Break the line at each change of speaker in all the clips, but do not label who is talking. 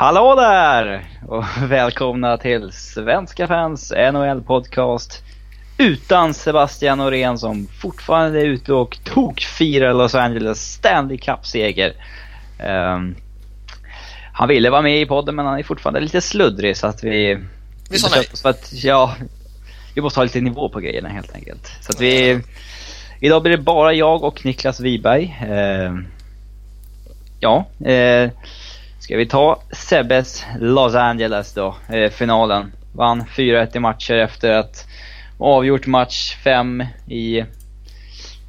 Hallå där! Och välkomna till Svenska fans NHL podcast. Utan Sebastian Norén som fortfarande är ute och tokfirar Los Angeles Stanley Cup-seger. Um, han ville vara med i podden men han är fortfarande lite sluddrig så att vi...
Vi sa nej.
För att, ja, vi måste ha lite nivå på grejerna helt enkelt. Så att vi... Idag blir det bara jag och Niklas Wiberg. Uh, ja, uh, Ska vi ta Sebbes Los Angeles då, eh, finalen. Vann 4-1 i matcher efter att avgjort match 5 i,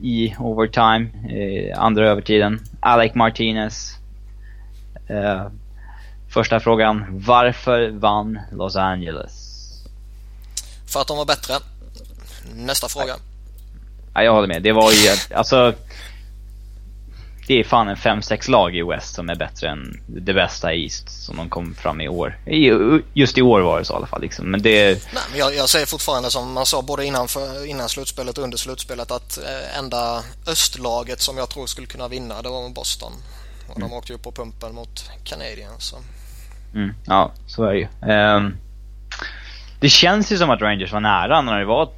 i overtime, eh, andra övertiden. Alec Martinez. Eh, första frågan, varför vann Los Angeles?
För att de var bättre. Nästa fråga.
Ja, jag håller med. Det var ju, alltså det är fan en 5-6 lag i West som är bättre än det bästa i East som de kom fram i år. Just i år var det så i alla fall. Liksom. Men det...
Nej, men jag, jag säger fortfarande som man sa både innan, för, innan slutspelet och under slutspelet att eh, enda östlaget som jag tror skulle kunna vinna det var Boston. Och mm. de åkte ju på pumpen mot Canadiens. Så.
Mm, ja, så är det ju. Um, det känns ju som att Rangers var nära när det var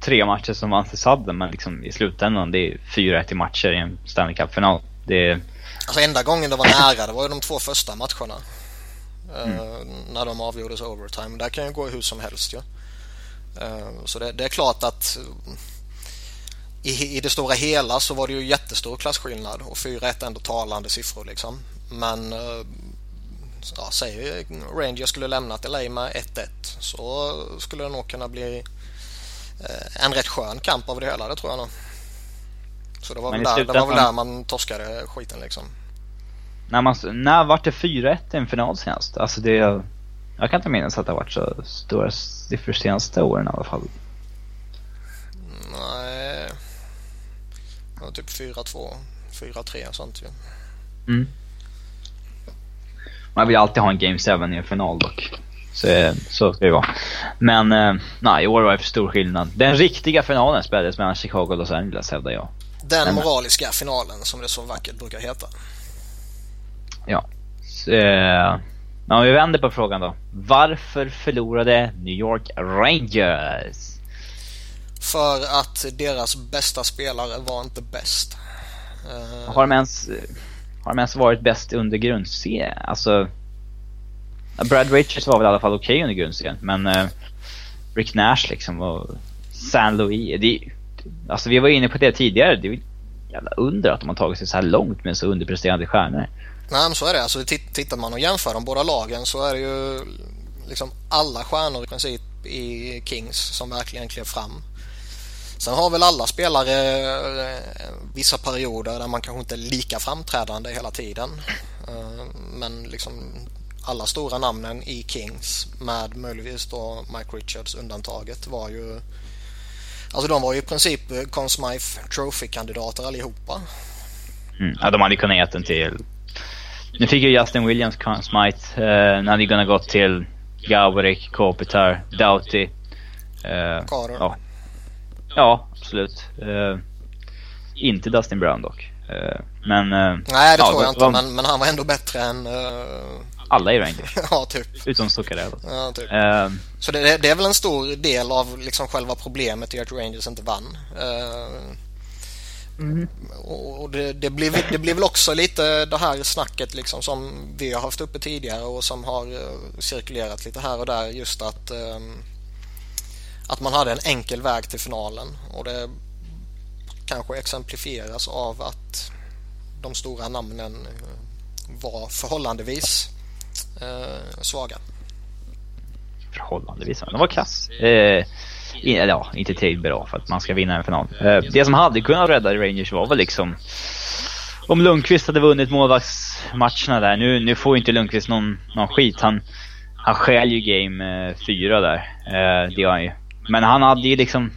tre matcher som vanns i sadden men liksom i slutändan det är 4-1 i matcher i en Stanley Cup-final. Det...
Alltså enda gången det var nära det var ju de två första matcherna. Eh, mm. Uh, när de avgjordes overtime. Där kan ju gå hur som helst ju. Ja. Uh, så det, det, är klart att i, i det stora hela så var det ju jättestor klasskillnad och 4-1 ändå talande siffror liksom. Men uh, ja, säg Rangers skulle lämnat LA med 1-1 så skulle det nog kunna bli en rätt skön kamp av det hela, det tror jag nog. Så det var, väl där, det var väl där man torskade skiten liksom.
När, man, när vart det 4-1 i en final senast? Alltså det... Jag kan inte minnas att det har varit så stora siffror senaste åren i alla fall.
Nej. Det var typ 4-2, 4-3 och sånt ju.
Mm. Man vill alltid ha en Game 7 i en final dock. Så, så ska det vara. Men eh, nej, i år var det för stor skillnad. Den riktiga finalen spelades mellan Chicago och Los Angeles hävdar jag.
Den moraliska finalen som det så vackert brukar heta.
Ja. Så, eh, om vi vänder på frågan då. Varför förlorade New York Rangers?
För att deras bästa spelare var inte bäst.
Uh... Har de ens, har de ens varit bäst under grundserien? Alltså... Brad Richards var väl i alla fall okej okay under grundserien, men uh, Rick Nash liksom och San Louis. Det, Alltså vi var inne på det tidigare. Det är ju jävla under att de har tagit sig så här långt med så underpresterande stjärnor.
Nej men så är det. Alltså tittar man och jämför de båda lagen så är det ju liksom alla stjärnor i princip i Kings som verkligen klev fram. Sen har väl alla spelare eh, vissa perioder där man kanske inte är lika framträdande hela tiden. Eh, men liksom alla stora namnen i Kings med möjligtvis då Mike Richards undantaget var ju Alltså de var ju i princip eh, Conn Smythe Trophy-kandidater allihopa.
Mm. Ja, de hade kunnat gett den till... Nu fick ju Justin Williams Conn Smythe. Uh, den hade kunnat gått till Gaborik, Kopitar, Doughty.
Uh, Carter.
Ja. ja, absolut. Uh, inte Dustin Brown dock. Uh, men... Uh,
Nej, det ja, tror jag inte. Var... Men, men, han var ändå bättre än
alla i Rangers.
ja, typ.
Utom Zuccarello.
Ja, typ. Uh, så det, det, är väl en stor del av liksom själva problemet i att Rangers inte vann. Uh, mm. Och det, det, blir, det blir väl också lite det här snacket liksom som vi har haft uppe tidigare och som har uh, cirkulerat lite här och där just att um, att man hade en enkel väg till finalen och det kanske exemplifieras av att de stora namnen var förhållandevis eh, svaga.
Förhållandevis. De var kass. Eh, eller ja, inte tillräckligt bra för att man ska vinna en final. Eh, det som hade kunnat rädda Rangers var väl liksom om Lundqvist hade vunnit målvaktsmatcherna där. Nu, nu får inte Lundqvist någon, någon skit. Han, han skäl ju game eh, fyra där. Eh, det gör han ju. Men han hade ju liksom...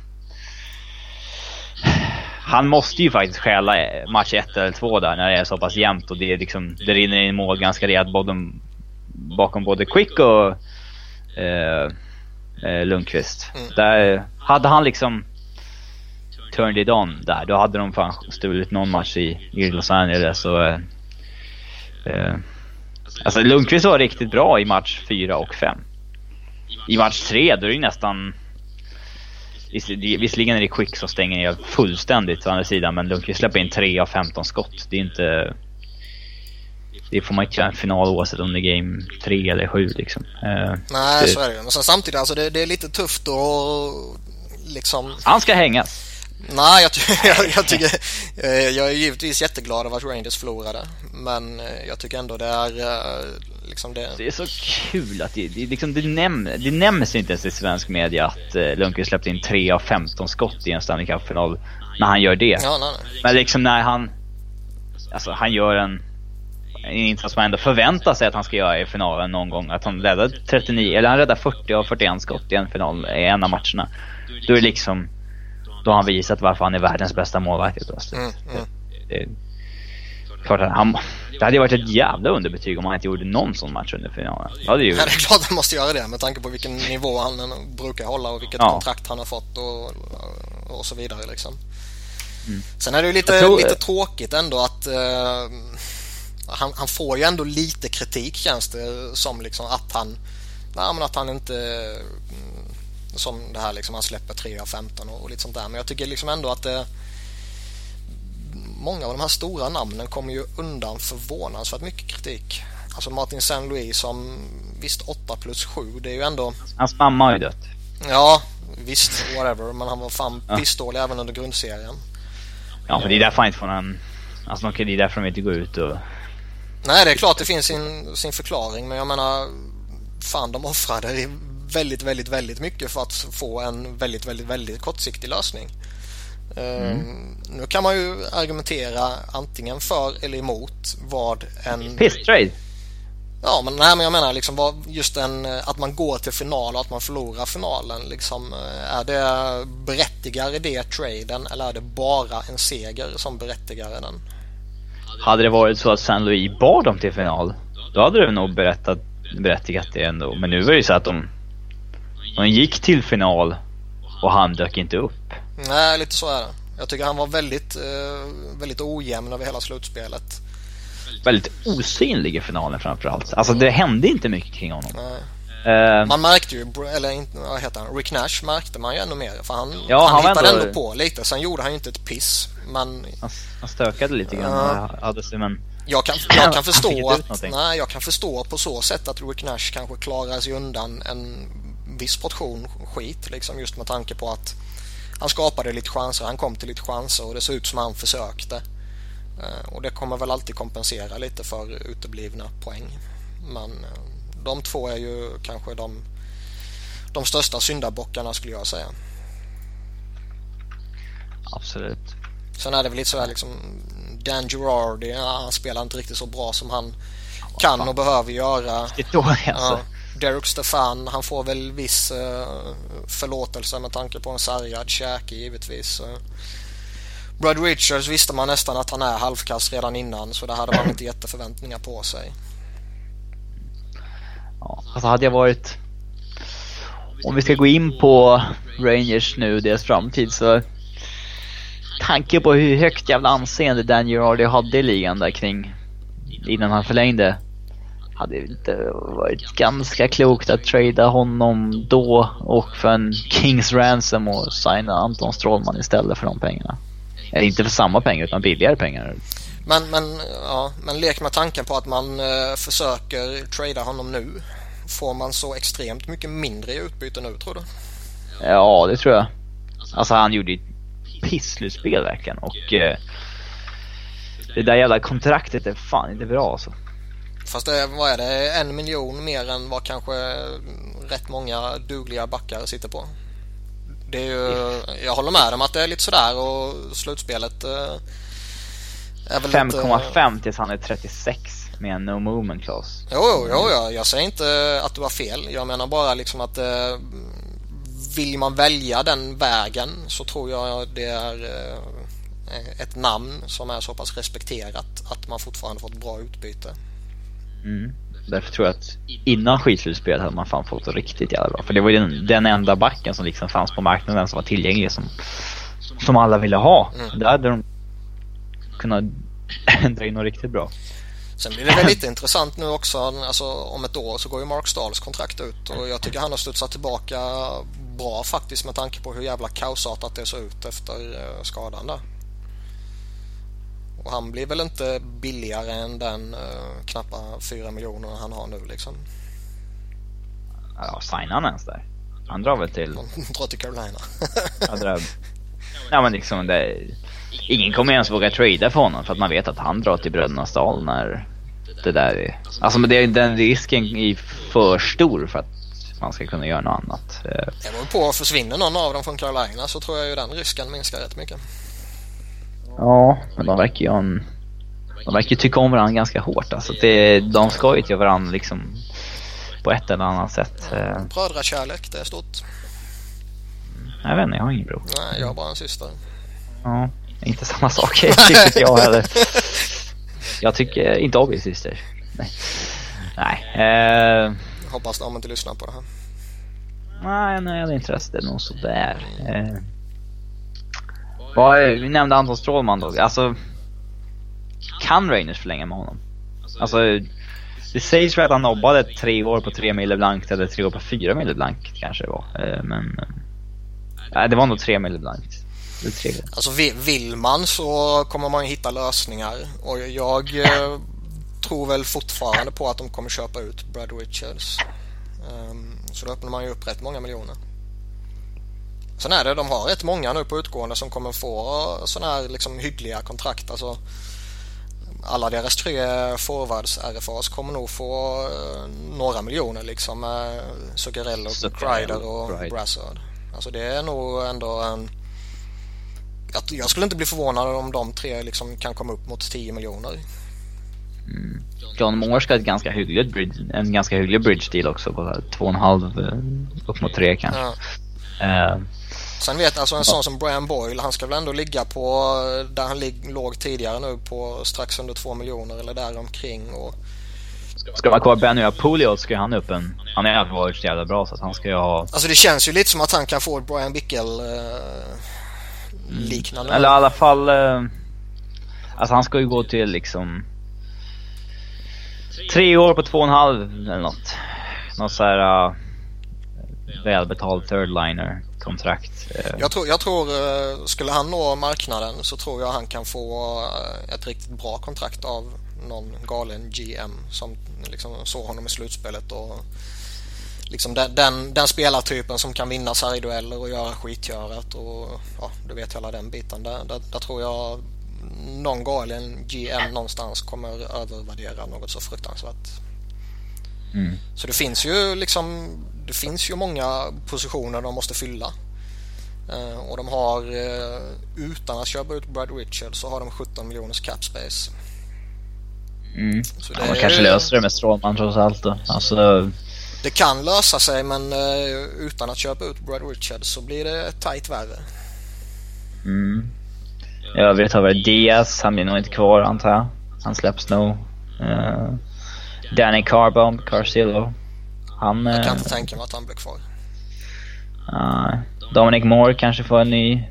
Han måste ju faktiskt stjäla match ett eller två där när det är så pass jämnt och det, är liksom, det rinner in mål ganska rejält bakom både Quick och eh, eh, Lundqvist. Mm. Där hade han liksom turned it on där, då hade de fan stulit någon match i, i Los Angeles och eh, eh Alltså Lundqvist var riktigt bra i match 4 och 5. I match 3 då är det ju nästan... Visserligen är det Quick som stänger ner fullständigt å andra sidan men Lundqvist släpper in 3 av 15 skott. Det är inte... Det får man inte göra en final oavsett om det är game 3 eller 7 liksom.
Uh, Nej, det... så är det Men sen samtidigt, alltså det, det är lite tufft att liksom...
Han ska hängas.
Nej, jag, jag, jag, tycker... Eh, jag är givetvis jätteglad över att Rangers förlorade. Men eh, jag tycker ändå det är... Eh, liksom det...
det är så kul att det, det, liksom, det, näm det nämns inte ens i svensk media att uh, Lundqvist släppte in 3 av 15 skott i en Stanley Cup-final. När han gör det.
Ja, nej, nej.
Men liksom när han... Alltså han gör en... Insats man ändå förväntar sig att han ska göra i finalen någon gång. Att han räddar 39, eller han räddar 40 av 41 skott i en final, i en av matcherna. Då är det liksom då har han visat varför han är världens bästa målvakt helt plötsligt. Mm, mm. Det, det, klart att han, det hade ju varit ett jävla underbetyg om han inte gjorde någon sån match under finalen. Det hade ju...
Ja, det är klart han måste göra det med tanke på vilken nivå han brukar hålla och vilket ja. kontrakt han har fått och, och så vidare liksom. Mm. Sen är det ju lite, tror... lite tråkigt ändå att uh, han, han, får ju ändå lite kritik känns det som liksom att han, nej, men att han inte som det här liksom, han släpper 3 av 15 och, och lite sånt där. Men jag tycker liksom ändå att det, många av de här stora namnen kommer ju undan förvånansvärt mycket kritik. Alltså Martin Saint Louis som visst 8 plus 7, det är ju ändå...
Hans mamma har ju dött.
Ja, visst, whatever. Men han var fan ja. pissdålig även under grundserien.
Ja, men det är därför han inte får någon... Alltså det är därför de inte går ut och...
Nej, det är klart det finns sin, sin förklaring, men jag menar... Fan, de offrade väldigt, väldigt, väldigt mycket för att få en väldigt, väldigt, väldigt kortsiktig lösning. Mm. Um, nu kan man ju argumentera antingen för eller emot vad en...
Piss-trade?
Ja, men, nej, men jag menar liksom vad, just en, att man går till final och att man förlorar finalen. Liksom, är det berättigar det traden eller är det bara en seger som berättigar den?
Hade det varit så att San Louis bar dem till final, då hade det nog berättat, berättigat det ändå. Men nu var det ju så att de de gick till final och han dök inte upp.
Nej, lite så är det. Jag tycker han var väldigt, eh, väldigt ojämn över hela slutspelet.
Väldigt osynlig i finalen framförallt. Alltså det hände inte mycket kring honom.
Nej. Uh, man märkte ju, eller inte, vad heter han, Rick Nash märkte man ju ännu mer. För han, ja, han, han hittade ändå... ändå på lite. Sen gjorde han ju inte ett piss. Men...
Han, han stökade lite grann. Uh, hade sig, men...
Jag kan, jag kan förstå att, nej, jag kan förstå på så sätt att Rick Nash kanske klarar sig undan en viss portion skit liksom just med tanke på att han skapade lite chanser, han kom till lite chanser och det såg ut som han försökte. Eh, och det kommer väl alltid kompensera lite för uteblivna poäng. Men eh, de två är ju kanske de, de största syndabockarna skulle jag säga.
Absolut.
Sen är det väl lite så här liksom Dan Girardi, ja, han spelar inte riktigt så bra som han kan och behöver göra.
Är alltså. Ja.
Derek Stefan, han får väl viss uh, förlåtelse med tanke på en sargad käke givetvis. Uh, Brad Richards visste man nästan att han är halvkast redan innan så där hade man inte jätteförväntningar på sig.
Ja, alltså hade jag varit... Om vi ska gå in på Rangers nu, deras framtid så... Tanke på hur högt jävla anseende Dan Girardi hade i ligan där kring innan han förlängde hade inte varit ganska klokt att trada honom då och för en Kings ransom och signa Anton Strålman istället för de pengarna. Eller inte för samma pengar utan billigare pengar.
Men, men, ja, men lek med tanken på att man eh, försöker trada honom nu. Får man så extremt mycket mindre i utbyte nu tror du?
Ja, det tror jag. Alltså han gjorde ett pisslutspel verkligen och eh, det där jävla kontraktet är fan inte bra alltså.
Fast det vad är det, en miljon mer än vad kanske rätt många dugliga backar sitter på. Det är ju, jag håller med om att det är lite sådär och slutspelet eh,
5,5 tills han är 36 med en no movement clause.
Jo, jo, jo, jo, jag säger inte att du har fel. Jag menar bara liksom att eh, vill man välja den vägen så tror jag det är eh, ett namn som är så pass respekterat att man fortfarande får ett bra utbyte.
Mm. Därför tror jag att innan skitslutspelet hade man fan fått riktigt jävla bra. För det var ju den, den enda backen som liksom fanns på marknaden som var tillgänglig som, som alla ville ha. Mm. Där hade de kunnat dra in något riktigt bra.
Sen blir det väl lite intressant nu också. Alltså, om ett år så går ju Mark Stahls kontrakt ut och jag tycker han har studsat tillbaka bra faktiskt med tanke på hur jävla kaosartat det såg ut efter eh, skadan där. Och han blir väl inte billigare än den uh, knappa 4 miljoner han har nu liksom.
Ja, signar han ens där? Han drar väl till... Han
drar till Carolina.
ja, drar... ja men liksom det... Ingen kommer ens våga trada för honom för att man vet att han drar till Bröderna Stahl när det där är... Alltså men det, den risken är för stor för att man ska kunna göra något annat.
Det beror på, försvinner någon av dem från Carolina så tror jag ju den risken minskar rätt mycket.
Ja, men de verkar ju en, De verkar tycka om varandra ganska hårt alltså. Det, de ska ju till varandra liksom på ett eller annat sätt.
Ja, brödrakärlek, det är stort.
Jag vet inte, jag har ingen bror.
Nej, jag har bara en syster.
Ja, inte samma sak tycker inte jag heller. Jag tycker inte om min syster. Nej. Nej. Eh...
Hoppas de inte lyssnar på det här.
Nej, när jag intresse det är nog sådär. Eh... Vad, vi nämnde Anton Strålman då. Alltså, kan Rangers förlänga med honom? Alltså, det sägs väl att han nobbade tre år på tre mille blankt eller tre år på fyra mille blankt kanske det var. Eh, men, nej det var nog tre mille blankt.
Alltså vill man så kommer man hitta lösningar och jag eh, tror väl fortfarande på att de kommer köpa ut Brad Richards. Um, så då öppnar man ju upp rätt många miljoner. Sen är det, de har rätt många nu på utgående som kommer få sådana här liksom hyggliga kontrakt. Alltså, alla deras tre forwards RFAs kommer nog få uh, några miljoner liksom med Zuccarello, Kreider och Brassard. Alltså det är nog ändå en jag, skulle inte bli förvånad om de tre liksom kan komma upp mot 10 miljoner.
Mm. John Moore ska ett ganska hyggligt bridge, en ganska hygglig bridge deal också på 2,5 eh, upp mot 3 kanske. Ja.
Uh. Sen vet alltså en sån som Brian Boyle, han ska väl ändå ligga på där han låg tidigare nu på strax under 2 miljoner eller där omkring och
Ska man kvar Benny Apulio ska han upp en... Han är så jävla bra så att han ska ju ha...
Alltså det känns ju lite som att han kan få ett Brian Bickel uh, liknande.
Eller i alla fall... Uh, alltså han ska ju gå till liksom... Tre år på två och en halv eller något. Något såhär... Uh, välbetald third liner kontrakt.
Uh. Jag tror, jag tror skulle han nå marknaden så tror jag han kan få ett riktigt bra kontrakt av någon galen GM som liksom såg honom i slutspelet och liksom den, den, den spelartypen som kan vinna sargdueller och göra skitgörat och ja, du vet hela den biten. Där, där, där tror jag någon galen GM någonstans kommer övervärdera något så fruktansvärt. Mm. Så det finns ju liksom det finns ju många positioner de måste fylla. Uh, och de har uh, utan att köpa ut Brad Richard så har de 17 miljoners cap space.
Mm. Så det ja, man kanske löser det med Strålman trots allt då. Alltså...
Det kan lösa sig men uh, utan att köpa ut Brad Richard så blir det tight värre.
Mm. Jag vet har varit Diaz, han blir nog inte kvar antar jag. Han släpps nog. Uh, Danny Carbomb, Carcillo.
Han... Jag kan uh, inte tänka mig att han blir kvar.
Uh, Dominic Moore kanske får en ny...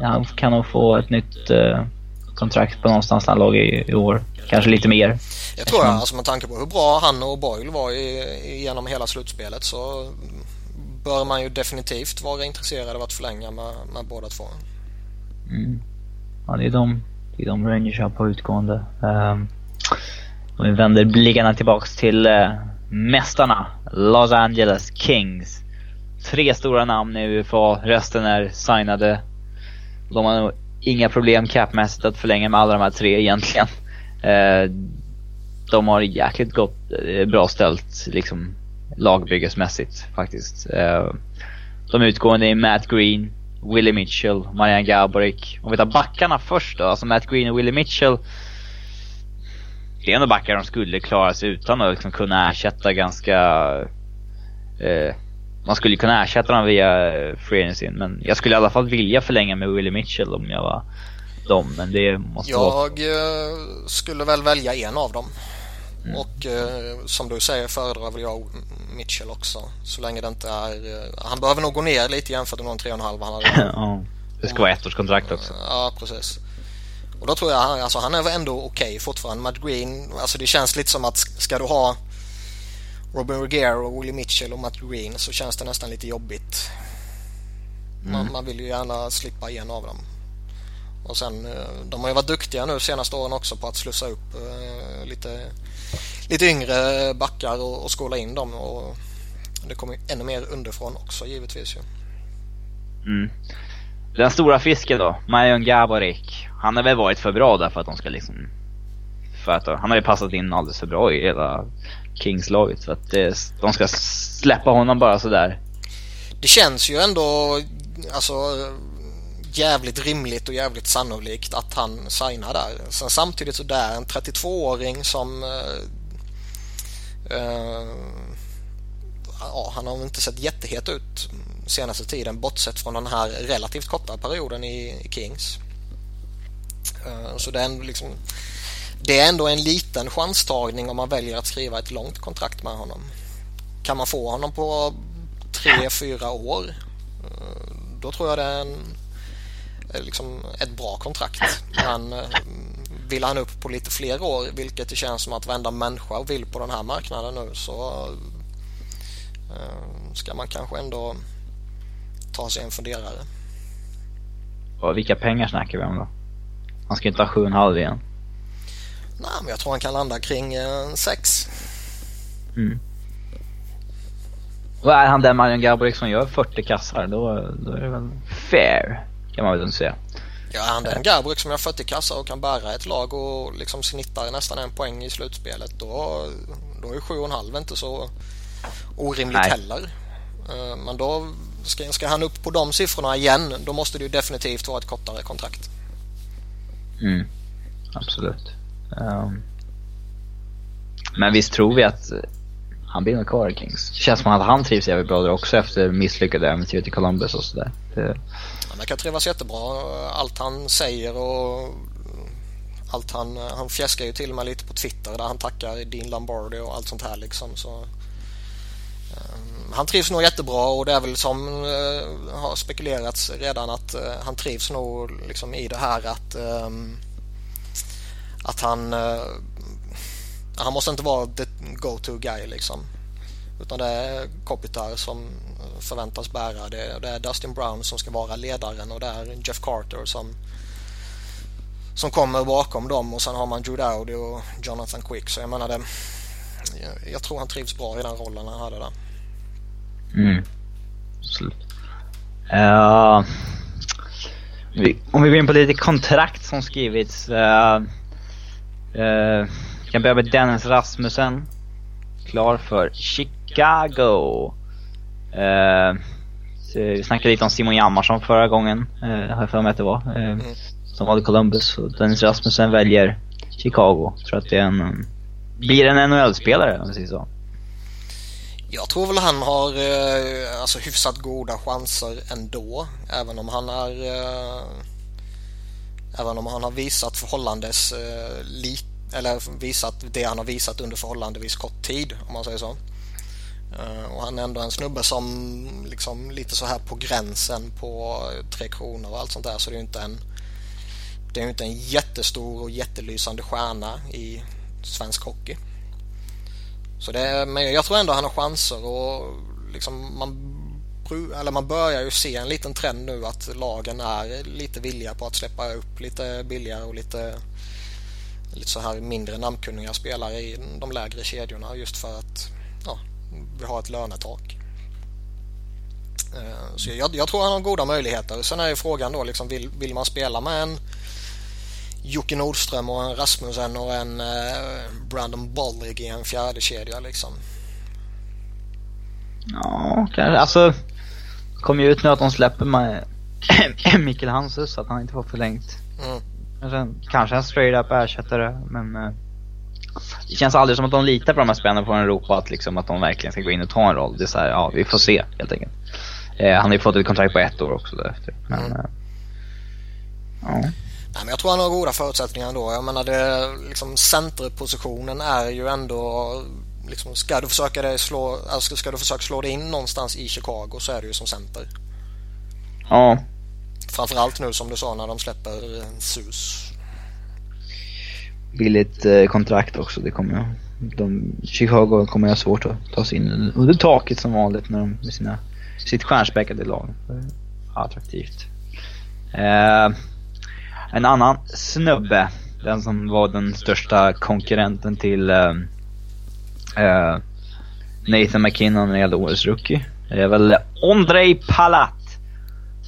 Han kan nog få ett nytt uh, kontrakt på någonstans han låg i, i år. Kanske lite mer.
Jag tror jag, alltså med tanke på hur bra han och Boyle var i, genom hela slutspelet så bör man ju definitivt vara intresserad av att förlänga med, med båda två.
Mm. Ja, det är de, det är de Rangers har på utgående. Um, och vi vänder blickarna tillbaks till uh, mästarna, Los Angeles Kings. Tre stora namn i UFA, resten är signade. De har inga problem capmässigt att förlänga med alla de här tre egentligen. Eh, de har jäkligt gott, eh, bra ställt liksom lagbyggesmässigt faktiskt. Eh, de utgående är Matt Green, Willie Mitchell, Marianne Gaborik. Om vi tar backarna först då, alltså Matt Green och Willie Mitchell. Det är ändå backar de skulle klara sig utan att liksom kunna ersätta ganska... Eh, man skulle kunna ersätta dem via eh, free men jag skulle i alla fall vilja förlänga med Willie Mitchell om jag var dem, men det måste
Jag vara... Eh, skulle väl välja en av dem. Mm. Och eh, som du säger föredrar väl jag Mitchell också. Så länge det inte är... Eh, han behöver nog gå ner lite jämfört med de 3,5 han hade.
ja, det ska vara ettårskontrakt också.
Ja, precis. Och då tror jag han, alltså, han är ändå okej okay fortfarande. Matt Green, alltså det känns lite som att ska du ha Robin Regier och Willie Mitchell och Matt Green så känns det nästan lite jobbigt. Man, mm. man vill ju gärna slippa en av dem. Och sen, eh, de har ju varit duktiga nu senaste åren också på att slussa upp uh, lite, lite yngre backar och, och skåla in dem. Och det kommer ju ännu mer underifrån också givetvis ju.
Mm. Den stora fisken då, Marion Gaborik. Han har väl varit för bra där för att de ska liksom... För att han har ju passat in alldeles för bra i hela Kings-laget. så att det, de ska släppa honom bara sådär.
Det känns ju ändå alltså jävligt rimligt och jävligt sannolikt att han signar där. Sen samtidigt så där en 32-åring som uh, uh, ja, han har inte sett jättehet ut senaste tiden bortsett från den här relativt korta perioden i, Kings. Uh, så det är, ändå liksom, det är ändå en liten chanstagning om man väljer att skriva ett långt kontrakt med honom. Kan man få honom på tre, fyra år då tror jag det är en, liksom ett bra kontrakt. Men eh, vill han upp på lite fler år, vilket det känns som att varenda människa vill på den här marknaden nu, så eh, ska man kanske ändå ta sig en funderare.
Och vilka pengar snackar vi om då? Han ska inte ha 7,5 igen.
Nej, men jag tror han kan landa kring 6. Eh, mm.
Och är han den Marion Gaborik som gör 40 kassar, då, då är det väl fair, kan man väl säga.
Ja, är han den Gaborik som gör 40 kassar och kan bära ett lag och liksom snittar nästan en poäng i slutspelet, då, då är 7,5 inte så orimligt Nej. heller. Eh, men då ska, ska han upp på de siffrorna igen, då måste det ju definitivt vara ett kortare kontrakt.
Mm, absolut. Um, men visst tror vi att han blir nog kvar i Kings. Det känns som att han trivs jävligt bra där också efter misslyckade äventyret i Columbus och sådär. Det...
Han verkar trivas jättebra. Allt han säger och allt han, han fjäskar ju till och med lite på Twitter där han tackar Dean Lombardi och allt sånt här liksom. Så, um, han trivs nog jättebra och det är väl som uh, har spekulerats redan att uh, han trivs nog liksom i det här att um, att han uh, han måste inte vara the go-to guy liksom. Utan det är Kopitar som eh, förväntas bära det. Det är Dustin Brown som ska vara ledaren och det är Jeff Carter som som kommer bakom dem och sen har man Jude Audi och Jonathan Quick. Så jag menar det. Jag, jag tror han trivs bra i den rollen han hade där.
Mm. Absolut. Uh, om vi går in på lite kontrakt som skrivits. Uh, uh, kan börja med Dennis Rasmussen. Klar för Chicago. Uh, vi snackade lite om Simon Jammarsson förra gången, uh, har jag för mig att det var. Uh, mm. Som valde Columbus. Och Dennis Rasmussen väljer Chicago. Tror att det är en, blir en NHL-spelare om vi säger så.
Jag tror väl han har eh, alltså hyfsat goda chanser ändå. Även om han är eh, Även om han har visat förhållandes eh, lite eller visat det han har visat under förhållandevis kort tid om man säger så. Eh, och han är ändå en snubbe som liksom lite så här på gränsen på eh, Tre Kronor och allt sånt där så det är ju inte en det är ju inte en jättestor och jättelysande stjärna i svensk hockey. Så det men jag tror ändå han har chanser och liksom man, eller man börjar ju se en liten trend nu att lagen är lite villiga på att släppa upp lite billigare och lite lite så här mindre namnkunniga spelare i de lägre kedjorna just för att ja, vi har ett lönetak. Eh, så jag, jag, tror han har goda möjligheter. Sen är ju frågan då liksom vill, vill man spela med en Jocke Nordström och en Rasmussen och en eh, Brandon Bollig i en fjärde kedja liksom?
Ja, kanske. Alltså, kom ju ut nu att de släpper med Mikael Hansus, att han inte får förlängt. Mm. Sen, kanske en straight up ersättare, men eh, det känns aldrig som att de litar på de här spelarna från Europa att, liksom, att de verkligen ska gå in och ta en roll. Det är så här, ja vi får se helt enkelt. Eh, han har ju fått ett kontrakt på ett år också därefter. Men, mm. eh,
ja. Nej, men jag tror han har goda förutsättningar ändå. Jag menar det, liksom centerpositionen är ju ändå liksom, ska du försöka slå, alltså, ska du försöka slå dig in någonstans i Chicago så är det ju som center.
Ja,
Framförallt nu som du sa när de släpper SUS.
billigt eh, kontrakt också. Det kommer jag. De, Chicago kommer ha svårt att ta sig in under taket som vanligt när de, med sina, sitt stjärnspäckade lag. Attraktivt. Eh, en annan snubbe, den som var den största konkurrenten till eh, eh, Nathan McKinnon när det gällde årets rookie. Det är väl Ondrej Palat.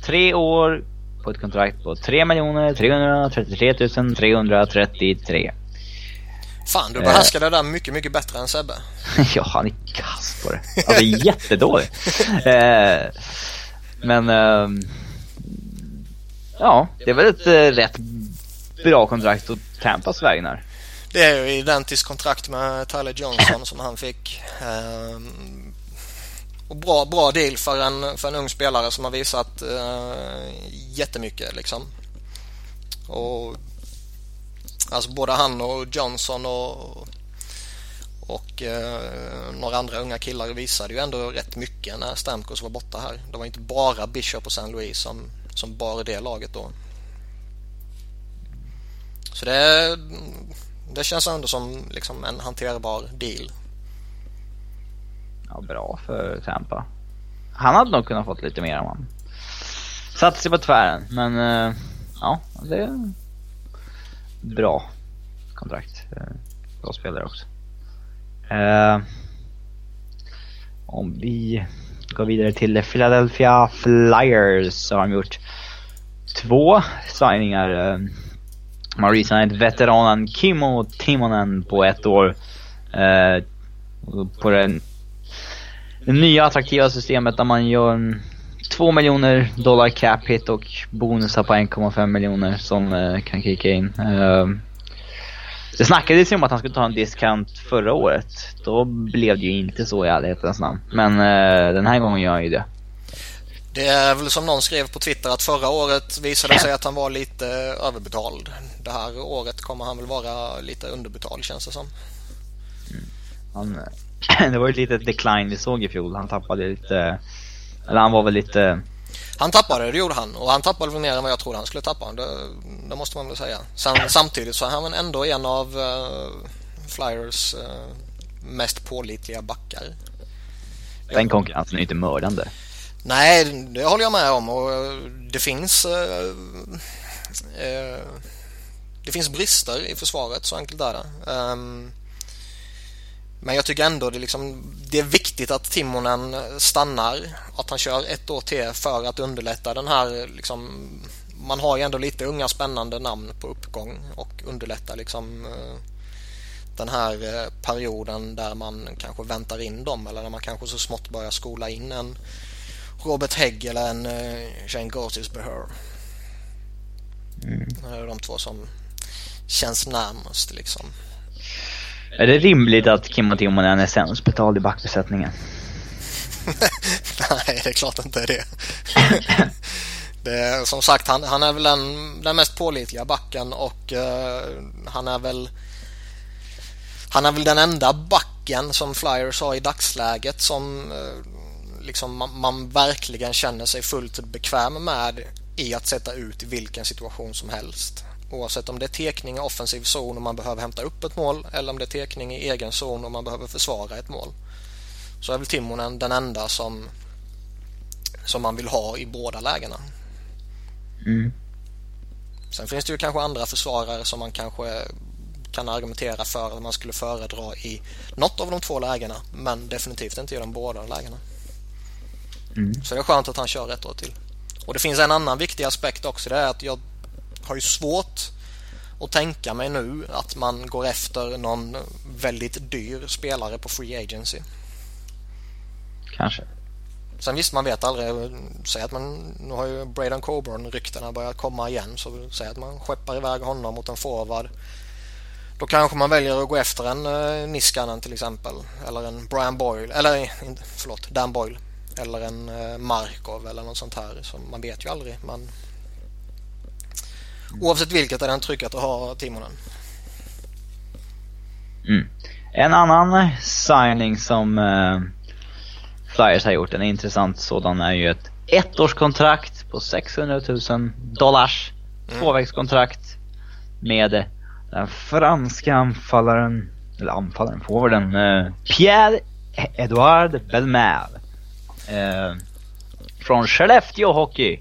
Tre år på ett kontrakt på 3 333 333.
Fan, du behärskar det där mycket, mycket bättre än Sebbe.
ja, han är kass på det. Alltså jättedålig. eh, men eh, ja, det är väl ett eh, rätt bra kontrakt åt Tampas vägnar.
Det är ju identiskt kontrakt med Tyler Johnson som han fick. Ehm, och bra, bra deal för en, för en ung spelare som har visat eh, jättemycket liksom. Och Alltså både han och Johnson och, och eh, några andra unga killar visade ju ändå rätt mycket när Stamkos var borta här. Det var inte bara Bishop och San Louis som, som bar det laget då. Så det, det känns ändå som liksom en hanterbar deal.
Ja, bra för Tampa. Han hade nog kunnat fått lite mer om han satte sig på tvären. Men eh, ja, det är bra kontrakt. Eh, bra spelare också. Eh, om vi går vidare till Philadelphia Flyers så har de gjort två signingar. Man resignat signat veteranen Kimmo Timonen på ett år. Eh, på den, det nya attraktiva systemet där man gör en 2 miljoner dollar cap hit och bonusar på 1,5 miljoner som eh, kan kicka in. Eh, det snackades ju om att han skulle ta en discount förra året. Då blev det ju inte så i ärlighetens namn. Men eh, den här gången gör han ju det.
Det är väl som någon skrev på Twitter att förra året visade sig att han var lite överbetald. Det här året kommer han väl vara lite underbetald känns det som.
Mm. Han, det var ju ett litet decline vi såg i fjol. Han tappade lite eller han var väl lite...
Han tappade, det gjorde han. Och han tappade väl mer än vad jag trodde han skulle tappa. Det, det måste man väl säga. Sen, samtidigt så är han ändå en av uh, Flyers uh, mest pålitliga backar.
Den konkurrensen är inte mördande.
Nej, det håller jag med om. Och eh, det finns... Eh, eh, det finns brister i försvaret, så enkelt är det. Um, men jag tycker ändå det, liksom, det är viktigt att Timonen stannar. Att han kör ett år till för att underlätta den här liksom, man har ju ändå lite unga spännande namn på uppgång och underlätta liksom eh, den här perioden där man kanske väntar in dem eller när man kanske så smått börjar skola in en Robert Hägg eller en eh, Shane Gortis Behör. Mm. Det är de två som känns närmast liksom.
Är det rimligt att Kimmo Timonen är sämst betald i backbesättningen?
Nej, det är klart inte det. det är, som sagt, han, han är väl den, den mest pålitliga backen och uh, han är väl han är väl den enda backen som Flyers har i dagsläget som uh, liksom man, man, verkligen känner sig fullt bekväm med i att sätta ut i vilken situation som helst. Oavsett om det är tekning i offensiv zon och man behöver hämta upp ett mål eller om det är tekning i egen zon och man behöver försvara ett mål. Så är väl Timonen den enda som, som man vill ha i båda lägena. Mm. Sen finns det ju kanske andra försvarare som man kanske kan argumentera för att man skulle föredra i något av de två lägena men definitivt inte i de båda lägena. Mm. Så det är skönt att han kör ett år till. Och det finns en annan viktig aspekt också. Det är att jag har ju svårt att tänka mig nu att man går efter någon väldigt dyr spelare på Free Agency.
Kanske.
Sen visst, man vet aldrig. Säg att man, nu har ju Braden Coburn ryktena börjat komma igen. Så säg att man skeppar iväg honom mot en forward. Då kanske man väljer att gå efter en uh, Niskanen till exempel. Eller en Brian Boyle. Eller förlåt, Dan Boyle. Eller en uh, Markov eller något sånt här. Så man vet ju aldrig. Man Oavsett vilket är det en trygghet att ha Timonen.
Mm. En annan signing som uh, Flyers har gjort, en intressant sådan, är ju ett ettårskontrakt på 600 000 dollars. Mm. Tvåvägskontrakt med Den franska anfallaren, eller anfallaren, forwarden, eh, Pierre-Edouard Belmer. Eh, från Skellefteå Hockey.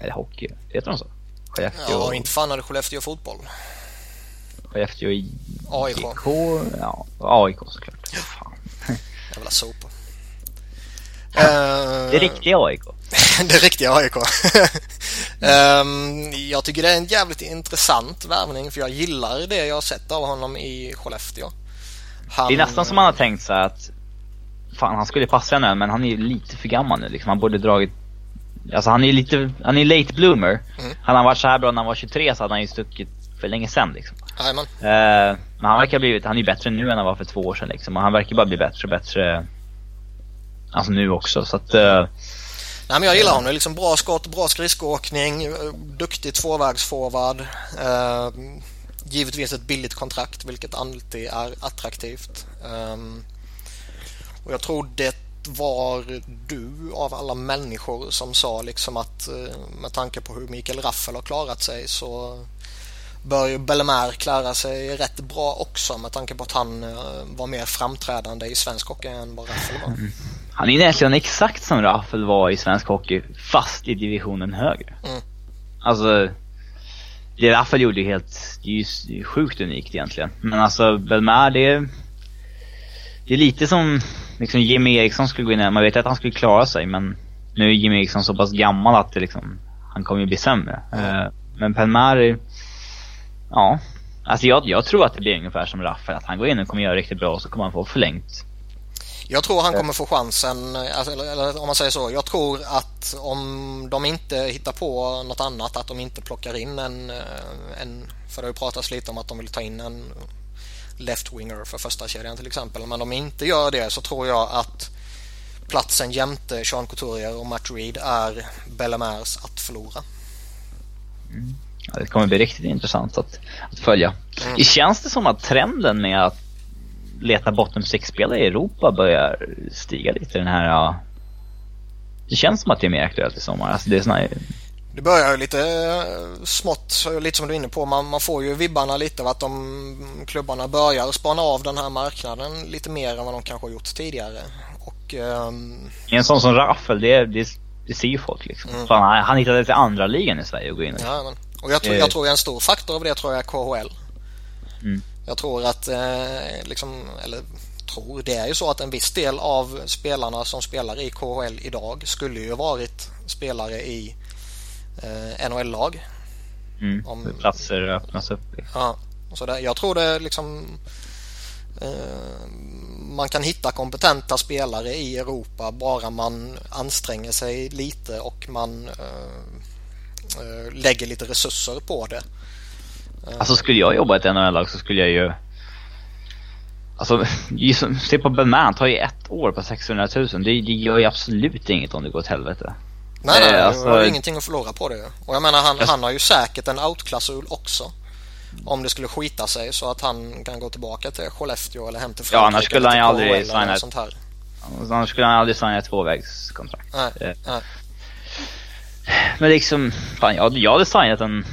Eller Hockey, heter de så?
Skellefteå... Ja, inte fan är det Skellefteå Fotboll.
Skellefteå
AIK.
Ja, AIK såklart. Fan.
Jävla sopa.
det riktiga AIK.
det riktiga AIK. um, jag tycker det är en jävligt intressant värvning för jag gillar det jag har sett av honom i Skellefteå.
Han... Det är nästan som man har tänkt sig att fan han skulle passa nu men han är ju lite för gammal nu liksom. Han borde dragit Alltså han är lite, han är late bloomer. Mm. Hade han varit så här bra när han var 23 så hade han ju stuckit för länge sedan liksom.
Jajamän.
Uh, men han verkar blivit, han är ju bättre nu än han var för två år sedan liksom. Och han verkar bara bli bättre och bättre. Alltså nu också så att uh,
Nej, men jag gillar honom. Liksom bra skott, bra skridskoåkning, duktig tvåvägsforward. Eh, givetvis ett billigt kontrakt, vilket alltid är attraktivt. Eh, och jag tror det var du av alla människor som sa liksom att eh, med tanke på hur Mikael Raffel har klarat sig så bör ju Bellemare klara sig rätt bra också med tanke på att han eh, var mer framträdande i svensk hockey än vad Raffel var. Mm.
Han är egentligen exakt som Raffel var i svensk hockey, fast i divisionen högre. Mm. Alltså, det Raffel gjorde är helt, det är ju sjukt unikt egentligen. Men alltså, Belmar det det är lite som liksom Jimmy Eriksson skulle gå in här. Man vet att han skulle klara sig, men nu är Jimmy Eriksson så pass gammal att det liksom, han kommer ju bli sämre. Mm. Men Pelmar, ja. Alltså jag, jag tror att det blir ungefär som Raffel, att han går in och kommer göra riktigt bra och så kommer han få förlängt
jag tror han kommer få chansen, alltså, eller om man säger så. Jag tror att om de inte hittar på något annat, att de inte plockar in en, eh, en för det har ju pratats lite om att de vill ta in en left-winger för första kedjan till exempel. Men om de inte gör det så tror jag att platsen jämte Sean Couturier och Matt Reed är Bellemers att förlora.
Mm. Ja, det kommer bli riktigt intressant att, att följa. Mm. Känns det som att trenden med att leta bottom six-spelare i Europa börjar stiga lite den här... Ja, det känns som att det är mer aktuellt i sommar. Alltså det är såna
det börjar ju lite eh, smått, lite som du är inne på. Man, man får ju vibbarna lite av att de klubbarna börjar spana av den här marknaden lite mer än vad de kanske har gjort tidigare. Och, um...
En sån som Raffel, det, det, det ser ju folk liksom. Mm. Fan, han hittade till andra ligan i Sverige och gå in
ja, men, Och jag, tror, jag tror en stor faktor av det tror jag är KHL. Mm. Jag tror att, eh, liksom, eller tror, det är ju så att en viss del av spelarna som spelar i KHL idag skulle ju varit spelare i eh, NHL-lag.
Mm, Om, platser öppnas upp.
Ja, så det, jag tror det liksom eh, man kan hitta kompetenta spelare i Europa bara man anstränger sig lite och man eh, eh lägger lite resurser på det.
Alltså skulle jag jobba i ett NHL-lag så skulle jag ju Alltså, se på Ben Man, tar ju ett år på 600 000. Det, det gör ju absolut inget om det går åt helvete.
Nej, nej, alltså... du har ingenting att förlora på det. Och jag menar, han, han har ju säkert en outklausul också. Om det skulle skita sig så att han kan gå tillbaka till Skellefteå eller hem till
Frankrike. Ja, annars skulle han ju aldrig signa ett... Sånt här. Annars skulle han aldrig signa ett tvåvägskontrakt. Nej, eh. nej. Men liksom, fan jag, jag hade signat en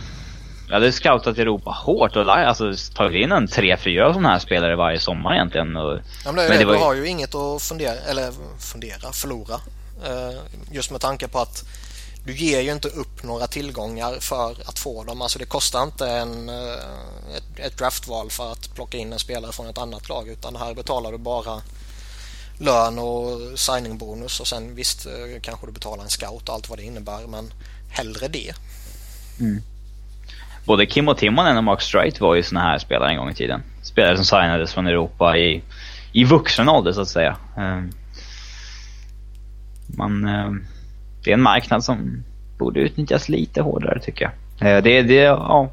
jag hade scoutat Europa hårt och alltså, tagit in en tre, fyra sådana här spelare varje sommar egentligen. Och,
ja, men det, men det var... Du har ju inget att fundera, eller fundera, förlora. Uh, just med tanke på att du ger ju inte upp några tillgångar för att få dem. Alltså det kostar inte en, uh, ett, ett draftval för att plocka in en spelare från ett annat lag utan här betalar du bara lön och signingbonus och sen visst uh, kanske du betalar en scout och allt vad det innebär men hellre det. Mm
både Kim och Timonen och Mark Streit var ju såna här spelare en gång i tiden. Spelare som signades från Europa i, i vuxen ålder så att säga. Ehm, man, ehm, det är en marknad som borde utnyttjas lite hårdare tycker jag. Eh, det, det, ja,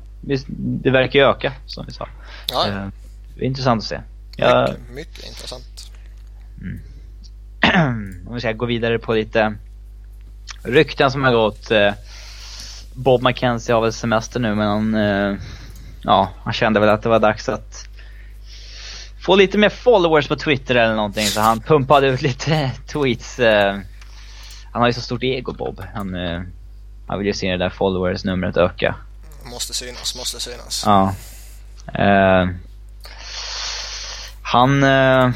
det verkar ju öka som vi sa. Ja. Ehm, det är intressant att se.
Jag, mycket, mycket intressant.
Mm. Om vi ska gå vidare på lite rykten som har gått. Eh, Bob McKenzie har väl semester nu men han, eh, ja, han kände väl att det var dags att få lite mer followers på Twitter eller någonting så han pumpade ut lite tweets. Eh, han har ju så stort ego Bob. Han, eh, han vill ju se det där followers-numret öka.
Måste synas, måste synas.
Ja. Uh, han... Uh,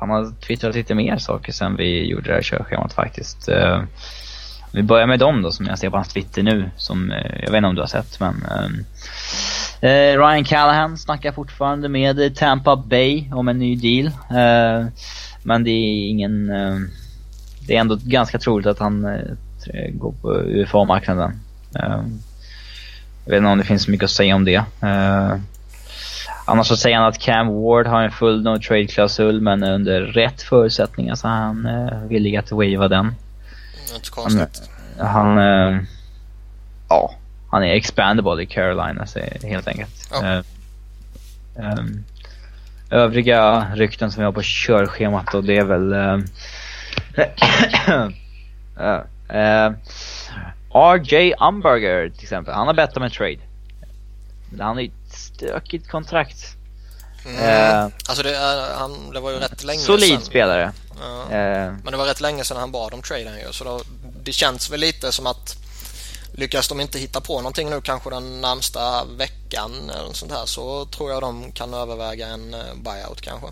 han har twittrat lite mer saker sen vi gjorde det här körschemat faktiskt. Uh, vi börjar med dem då som jag ser på hans Twitter nu. Som, jag vet inte om du har sett men... Ryan Callahan snackar fortfarande med Tampa Bay om en ny deal. Men det är ingen... det är ändå ganska troligt att han går på UFA-marknaden. Jag vet inte om det finns mycket att säga om det. Annars så säger han att Cam Ward har en full no trade-klausul men under rätt förutsättningar så är han villig att wava den.
Inte konstigt.
Han, han ja, han är expandable i Carolina så helt enkelt. Ja. Um, övriga rykten som vi har på körschemat och det är väl uh, RJ Umberger till exempel. Han har bett om en trade. Men han har ju ett stökigt kontrakt.
Mm. Uh, alltså det, uh, han, det var ju rätt länge
solid sedan. spelare.
Uh, men det var rätt länge sedan han bad om traden ju. Så då, det känns väl lite som att lyckas de inte hitta på någonting nu kanske den närmsta veckan eller sånt här så tror jag de kan överväga en eh, buyout kanske.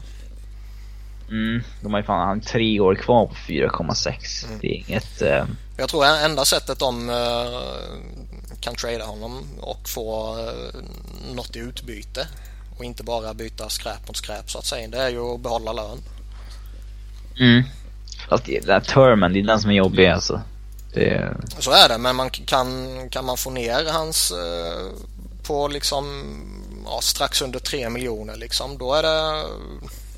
Mm, de har ju fan han tre år kvar på 4,6. Mm. Det är inget... Uh...
Jag tror enda sättet de uh, kan trada honom och få uh, något i utbyte och inte bara byta skräp mot skräp så att säga. Det är ju att behålla lön.
Mm. Fast det, den här termen, det är den som är jobbig alltså. Det...
Så är det, men man kan, kan man få ner hans uh, på liksom ja, strax under 3 miljoner liksom, då är det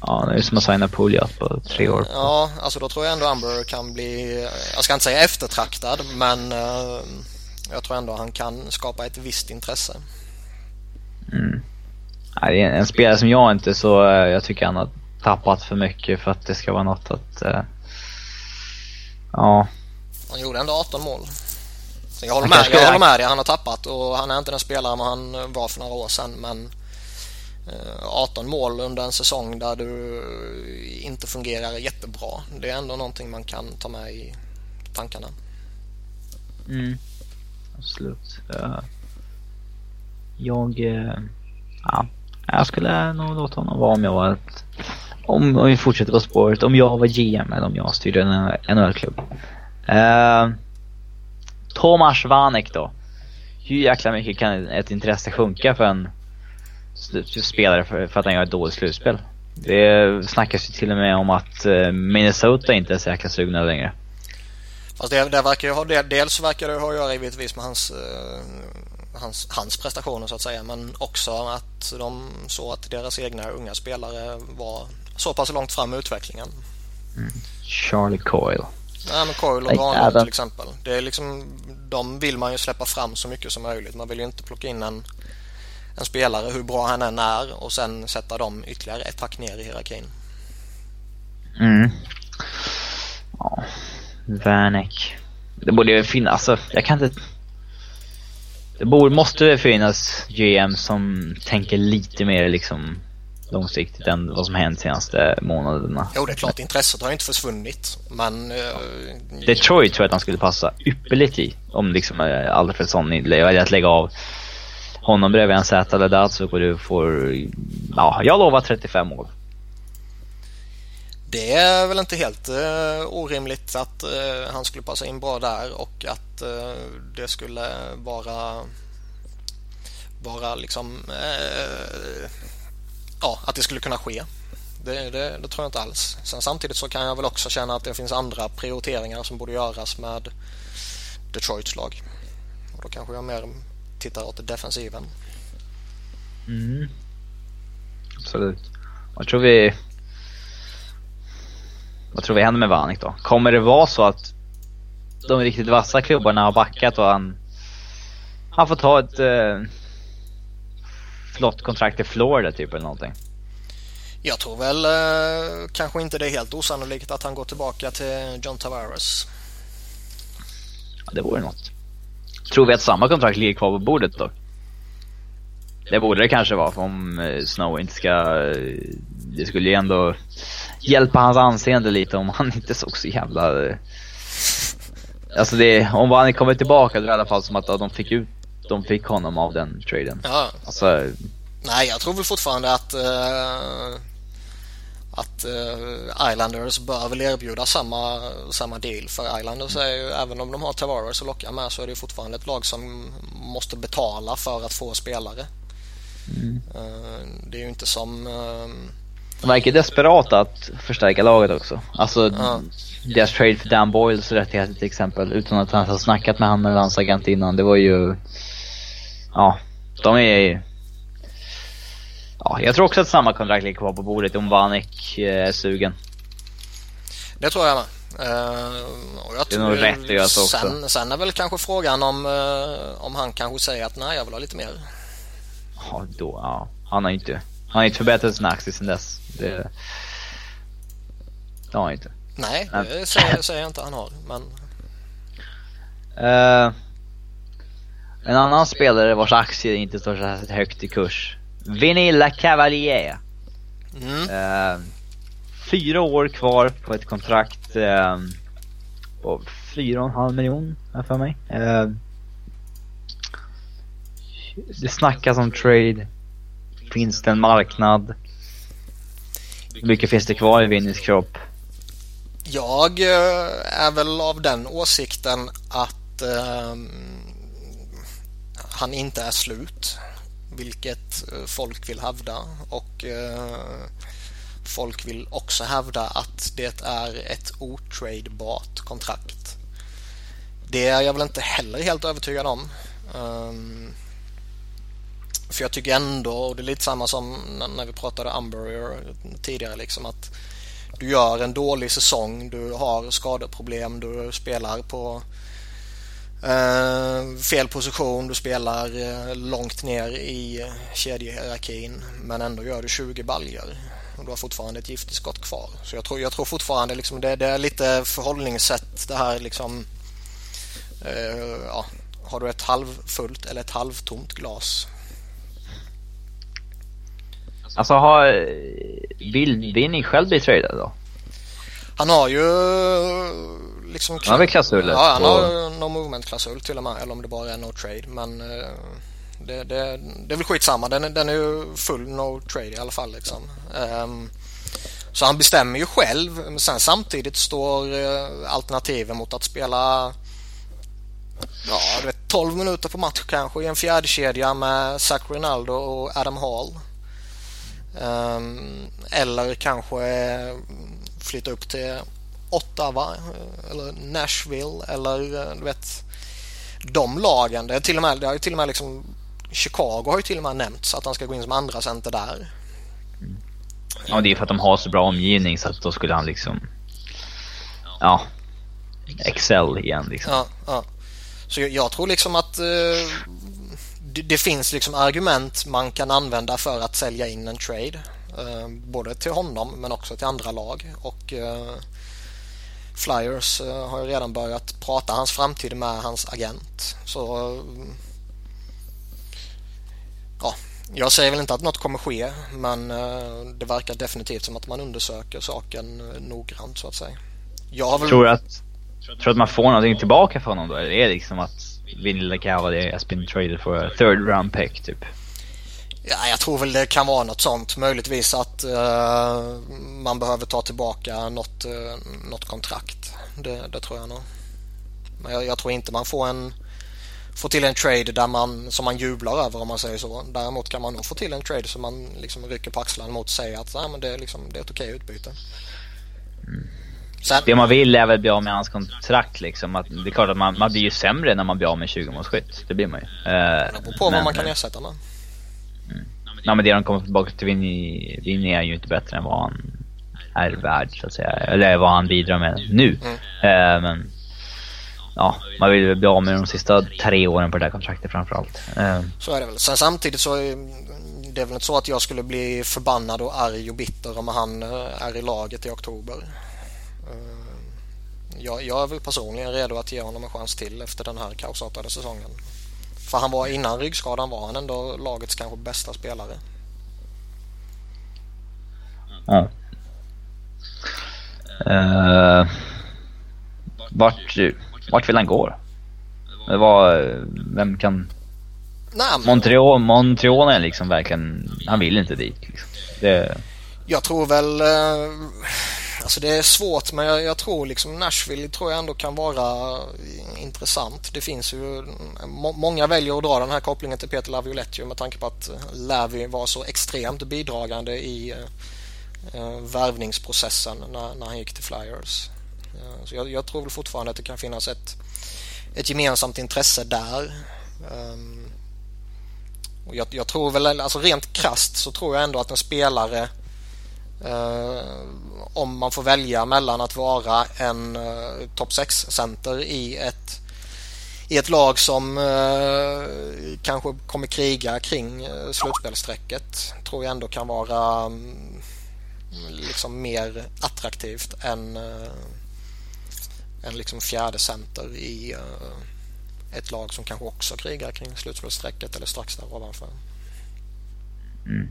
Ja, det är som att signa Pouliot på tre år.
Ja, alltså då tror jag ändå Amber kan bli, jag ska inte säga eftertraktad, men uh, jag tror ändå han kan skapa ett visst intresse.
Mm. Nej, en spelare som jag inte så, uh, jag tycker han har tappat för mycket för att det ska vara något att, uh, ja.
Han gjorde ändå 18 mål. Så jag håller, med, jag håller med dig, han har tappat och han är inte den spelare han var för några år sedan, men 18 eh, mål under en säsong där du inte fungerar jättebra. Det är ändå någonting man kan ta med i tankarna.
Mm, absolut. Jag, eh, ja, jag skulle nog låta honom vara om jag var ett, om, om vi fortsätter på spåret, om jag var GM eller om jag styrde en NHL-klubb. Uh, Tomas Vanek då. Hur jäkla mycket kan ett intresse sjunka för en spelare för, för att han gör ett dåligt slutspel. Det snackas ju till och med om att eh, Minnesota inte är säkra sugna längre.
Fast det, det verkar ju ha, dels verkar det ha att göra givetvis med hans, uh, hans, hans prestationer så att säga men också att de såg att deras egna unga spelare var så pass långt fram i utvecklingen.
Mm. Charlie Coyle.
Nej men Coyle och Granlund till exempel. Det är liksom, de vill man ju släppa fram så mycket som möjligt. Man vill ju inte plocka in en en spelare hur bra han än är och sen sätta dem ytterligare ett hack ner i hierarkin.
Mm. Ja, Werneck. Det borde ju finnas, alltså, jag kan inte... Det borde, måste finnas GM som tänker lite mer liksom långsiktigt än vad som hänt senaste månaderna.
Jo, det är klart intresset har inte försvunnit, men... Uh,
Detroit tror jag att han skulle passa ypperligt i. Om liksom uh, Alfredsson väljer att lägga av honom bredvid en Z eller Datsuk och du får, ja, jag lovar 35 mål.
Det är väl inte helt uh, orimligt att uh, han skulle passa in bra där och att uh, det skulle vara vara liksom ja, att det skulle kunna ske. Det, det, det, tror jag inte alls. Sen samtidigt så kan jag väl också känna att det finns andra prioriteringar som borde göras med Detroits lag. Och då kanske jag mer tittar åt defensiven.
Mm. Absolut. Vad tror vi... Vad tror vi händer med Vanik då? Kommer det vara så att de riktigt vassa klubbarna har backat och han... Han får ta ett... Eh, kontrakt i Florida typ eller någonting?
Jag tror väl eh, kanske inte det är helt osannolikt att han går tillbaka till John Tavares.
Ja, det vore något. Tror vi att samma kontrakt ligger kvar på bordet då? Det borde det kanske vara om eh, Snow inte ska... Eh, det skulle ju ändå hjälpa hans anseende lite om han inte såg så jävla... Eh, alltså det, om han kommer tillbaka då är det i alla fall som att de fick ut de fick honom av den traden.
Ja.
Alltså,
Nej, jag tror väl fortfarande att uh, att uh, Islanders bör väl erbjuda samma, samma deal. För Islanders är ju, även om de har Tavares att locka med så är det fortfarande ett lag som måste betala för att få spelare. Mm. Uh, det är ju inte som...
De verkar desperata att förstärka laget också. Alltså ja. deras trade för Dan Boyles rättigheter till exempel, utan att han har snackat med han eller hans agent innan. Det var ju... Ja, de är Ja, jag tror också att samma kontrakt ligger kvar på bordet om Vanek eh, är sugen.
Det tror jag med. Uh, och jag
det är nog rätt att göra så
sen, också. Sen är väl kanske frågan om, uh, om han kanske säger att nej, jag vill ha lite mer.
Ja, då, ja. Han har inte, han har inte förbättrat sina aktier sen dess. Det, det har han inte.
Nej, det säger, säger jag inte han har, men...
Uh, en annan spelare vars aktier inte står så högt i kurs Vinilla Cavalier. Mm. Uh, fyra år kvar på ett kontrakt uh, på fyra och en halv miljon, för mig. Uh, det snackas om trade. Finns det en marknad? Hur mycket finns det kvar i Vinnys kropp?
Jag är väl av den åsikten att han inte är slut vilket eh, folk vill hävda och eh, folk vill också hävda att det är ett otradebart kontrakt. Det är jag väl inte heller helt övertygad om. Um, för jag tycker ändå, och det är lite samma som när vi pratade Umbrier tidigare, liksom att du gör en dålig säsong, du har skadeproblem, du spelar på Uh, fel position, du spelar uh, långt ner i uh, kedjehierarkin men ändå gör du 20 baljor och du har fortfarande ett giftskott kvar. Så jag tror, jag tror fortfarande liksom det, det är lite förhållningssätt det här liksom uh, ja, har du ett halvfullt eller ett halvtomt glas?
Alltså har vill Vinny själv bli tradad då?
Han har ju liksom...
Han har väl klausuler?
Ja, han har no movement-klausul till och med. Eller om det bara är no trade. Men eh, det, det, det är väl skitsamma. Den, den är ju full no trade i alla fall liksom. Um, så han bestämmer ju själv. Men sen samtidigt står uh, alternativen mot att spela ja, du vet, 12 minuter på match kanske i en fjärde kedja med Zach Rinaldo och Adam Hall. Um, eller kanske flytta upp till Ottawa eller Nashville eller du vet de lagen. Det, är till och med, det har ju till och med liksom Chicago har ju till och med nämnts att han ska gå in som andra center där.
Ja, det är för att de har så bra omgivning så att då skulle han liksom... Ja. Excel igen liksom.
Ja, ja. Så jag, jag tror liksom att uh, det, det, finns liksom argument man kan använda för att sälja in en trade. Uh, både till honom men också till andra lag. Och uh, Flyers eh, har ju redan börjat prata hans framtid med hans agent. Så eh, ja, jag säger väl inte att något kommer ske men eh, det verkar definitivt som att man undersöker saken noggrant så att säga.
Jag väl... tror, att, tror att man får någonting tillbaka från honom då? Eller är det liksom att Vinilla det has been traded for a third round pick typ?
Ja, jag tror väl det kan vara något sånt. Möjligtvis att uh, man behöver ta tillbaka något, uh, något kontrakt. Det, det, tror jag nog. Men jag, jag, tror inte man får en får till en trade där man, som man jublar över om man säger så. Däremot kan man nog få till en trade som man liksom rycker på axlarna mot och säger att nej, men det, är liksom, det är ett okej utbyte.
Mm. Sen, det man vill är väl bli av med hans kontrakt liksom. Att, det är klart att man, man blir ju sämre när man blir av med 20 målskytt. Det blir man ju. Uh,
det beror på men, vad man kan ersätta med.
Ja men det de kommer tillbaka till Vinny, Vinny är ju inte bättre än vad han är värd så att säga. Eller vad han bidrar med nu. Mm. Uh, men ja, man vill bli av med de sista tre åren på det där kontraktet framförallt. Uh.
Så är det väl. Sen samtidigt så är det väl inte så att jag skulle bli förbannad och arg och bitter om han eh, är i laget i oktober. Jag, jag är väl personligen redo att ge honom en chans till efter den här kaosartade säsongen. För han var innan ryggskadan var han ändå lagets kanske bästa spelare.
Ja. Uh, vart, vart vill han gå Det var, vem kan
Nej,
Montreal, Montreal är liksom verkligen, han vill inte dit. Liksom. Det...
Jag tror väl, eh, alltså det är svårt men jag, jag, tror liksom Nashville tror jag ändå kan vara intressant. Det finns ju, må, många väljer att dra den här kopplingen till Peter Laviolette med tanke på att Lavi var så extremt bidragande i eh, eh, värvningsprocessen när, när han gick till Flyers. Eh, så jag, jag, tror väl fortfarande att det kan finnas ett, ett gemensamt intresse där. Um, och jag, jag, tror väl, alltså rent krast så tror jag ändå att en spelare Eh, om man får välja mellan att vara en eh, topp 6-center i ett, i ett lag som eh, kanske kommer kriga kring eh, slutspelsstrecket tror jag ändå kan vara mm, liksom mer attraktivt än, eh, liksom fjärde center i eh, ett lag som kanske också krigar kring slutspelsstrecket eller strax där ovanför.
Mm.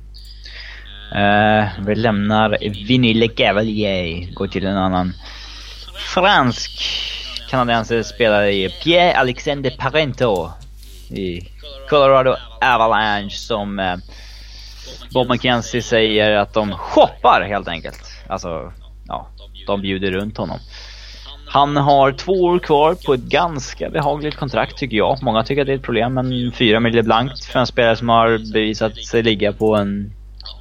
Uh, vi lämnar Vinny Cavalier, går till en annan fransk kanadensare spelare i Pierre Alexander Parento i Colorado Avalanche som uh, Bob McKenzie säger att de shoppar helt enkelt. Alltså, ja, de bjuder runt honom. Han har två år kvar på ett ganska behagligt kontrakt tycker jag. Många tycker att det är ett problem, men fyra miljoner blankt för en spelare som har bevisat sig ligga på en,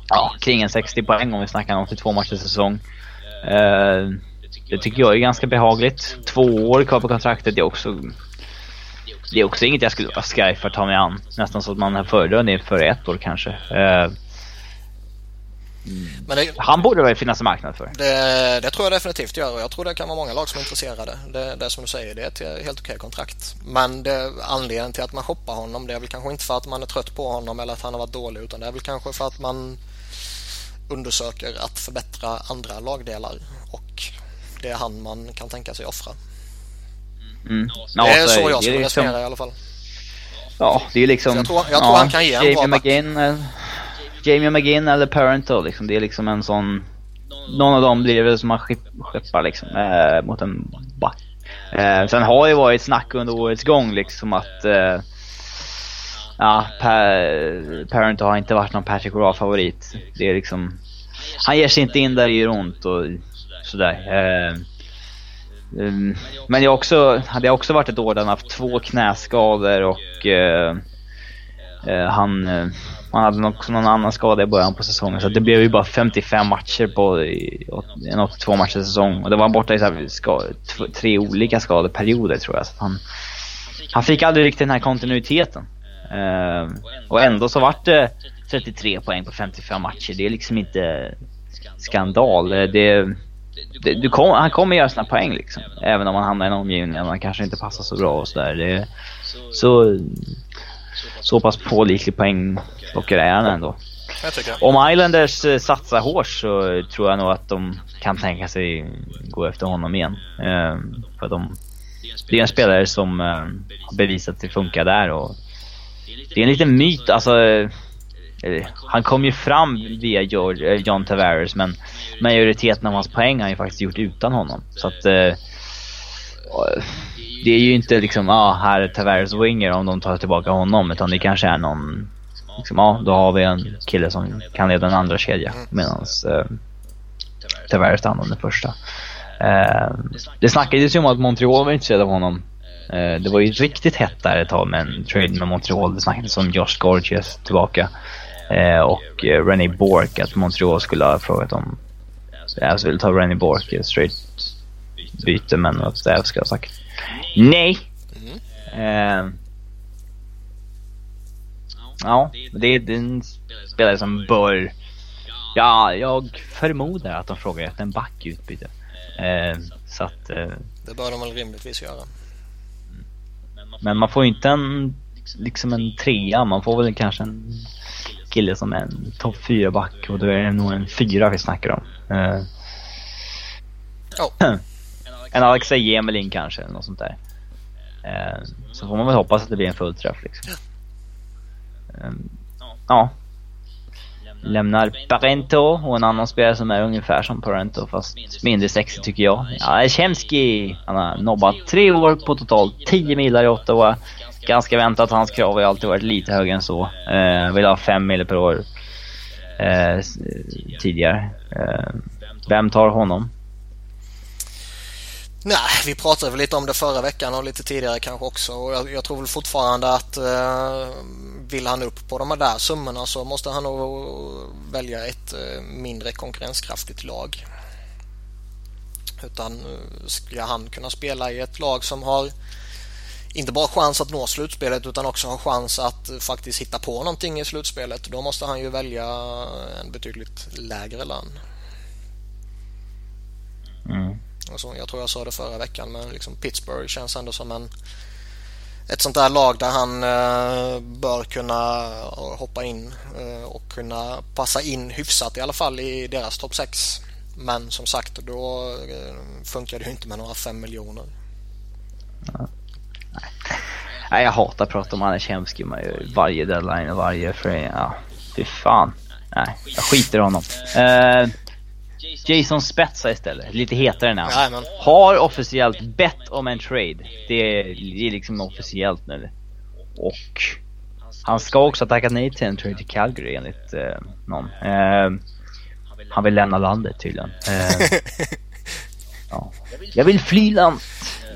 ja, kring en 60 poäng om vi snackar om 82 matcher säsong. Uh, det tycker jag är ganska behagligt. Två år kvar på kontraktet är också det är också inget jag skulle vara skraj för att ta mig an. Nästan så att man föredrar det för ett år kanske. Uh, men det, han borde väl finnas en marknad för?
Det, det, tror jag definitivt gör och jag tror det kan vara många lag som är intresserade. Det, det som du säger, det är ett helt okej kontrakt. Men det, anledningen till att man shoppar honom det är väl kanske inte för att man är trött på honom eller att han har varit dålig utan det är väl kanske för att man undersöker att förbättra andra lagdelar och det är han man kan tänka sig offra.
Mm.
det är så jag skulle liksom... resonera i alla fall.
Ja, det är liksom... Så
jag tror, jag tror ja, han kan ge en bra
McGinn, Jamie McGinn eller Parental liksom. Det är liksom en sån... Någon av dem blir väl som man skeppar liksom eh, mot en back. Eh, sen har det varit snack under årets gång liksom att eh, Ja, pa Parent har inte varit någon Patrick Roy-favorit. Det är liksom... Han ger sig inte in där det gör ont och sådär. Eh, um, men jag också, hade jag också varit ett år där han haft två knäskador och uh, uh, han eh, han hade också någon annan skada i början på säsongen så det blev ju bara 55 matcher på i, en 82 matcher säsong. Och det var borta i så här, ska, tre olika skadeperioder tror jag. Så han, han fick aldrig riktigt den här kontinuiteten. Uh, och ändå så vart det 33 poäng på 55 matcher. Det är liksom inte skandal. Det, det, du kom, han kommer göra sina poäng liksom. Även om han hamnar i en omgivning där han kanske inte passar så bra och sådär. Så, så pass pålitlig poäng och är han ändå. Om Islanders eh, satsar hårt så tror jag nog att de kan tänka sig gå efter honom igen. Eh, för de, det är en spelare som eh, har bevisat att det funkar där och det är en liten myt, alltså eh, han kom ju fram via George, eh, John Tavares men majoriteten av hans poäng har han ju faktiskt gjort utan honom. Så att eh, det är ju inte liksom, ja ah, här är Tavares winger om de tar tillbaka honom utan det kanske är någon Liksom, ja, då har vi en kille som kan leda en andra kedja medan eh, Tavares tar hand om den första. Eh, det snackades ju om att Montreal var intresserade av honom. Eh, det var ju riktigt hett där ett tag med en trade med Montreal. Det snackades om Josh Gorges tillbaka. Eh, och eh, René Bork, att Montreal skulle ha frågat om Stävs ville ta René Bork i straight byte men att Stävs skulle ha sagt nej. Mm. Eh, Ja, det är en spelare som bör... Ja, jag förmodar att de frågar efter en back i utbyte. Eh, så att... Eh,
det bör de väl rimligtvis göra.
Men man får inte en, liksom en trea, man får väl kanske en kille som är en topp fyra back och då är det nog en fyra vi snackar om. Eh, oh. En Alexej Jemelin kanske, eller något sånt där. Eh, så får man väl hoppas att det blir en fullträff liksom. Ehm, ja. Lämnar Parento och en annan spelare som är ungefär som Parento fast mindre sexig tycker jag. Ja, Chemsky. Han har nobbat tre år på totalt 10 milar i Ottawa. ganska väntat. Hans krav har ju alltid varit lite högre än så. Eh, vill ha 5 miler per år eh, tidigare. Eh, vem tar honom?
Nej, vi pratade väl lite om det förra veckan och lite tidigare kanske också. Och jag, jag tror väl fortfarande att eh, vill han upp på de här där summorna så måste han nog välja ett eh, mindre konkurrenskraftigt lag. Utan eh, ska han kunna spela i ett lag som har inte bara chans att nå slutspelet utan också ha chans att faktiskt hitta på någonting i slutspelet. Då måste han ju välja en betydligt lägre lön. Mm. Alltså, jag tror jag sa det förra veckan men liksom Pittsburgh känns ändå som en ett sånt där lag där han eh, bör kunna eh, hoppa in eh, och kunna passa in hyfsat i alla fall i deras topp 6. Men som sagt då eh, funkar det ju inte med några 5 miljoner.
Ja. Nej, jag hatar att prata om Anders Hemski varje deadline och varje frame. Ja, fy fan. Nej, jag skiter i honom. Eh, Jason Spetsa istället, lite hetare namn.
Ja,
har officiellt bett om en trade. Det är, det är liksom officiellt nu. Och han ska också ha tackat nej till en trade till Calgary enligt uh, någon. Uh, han vill lämna landet tydligen. ja. Jag vill fly land.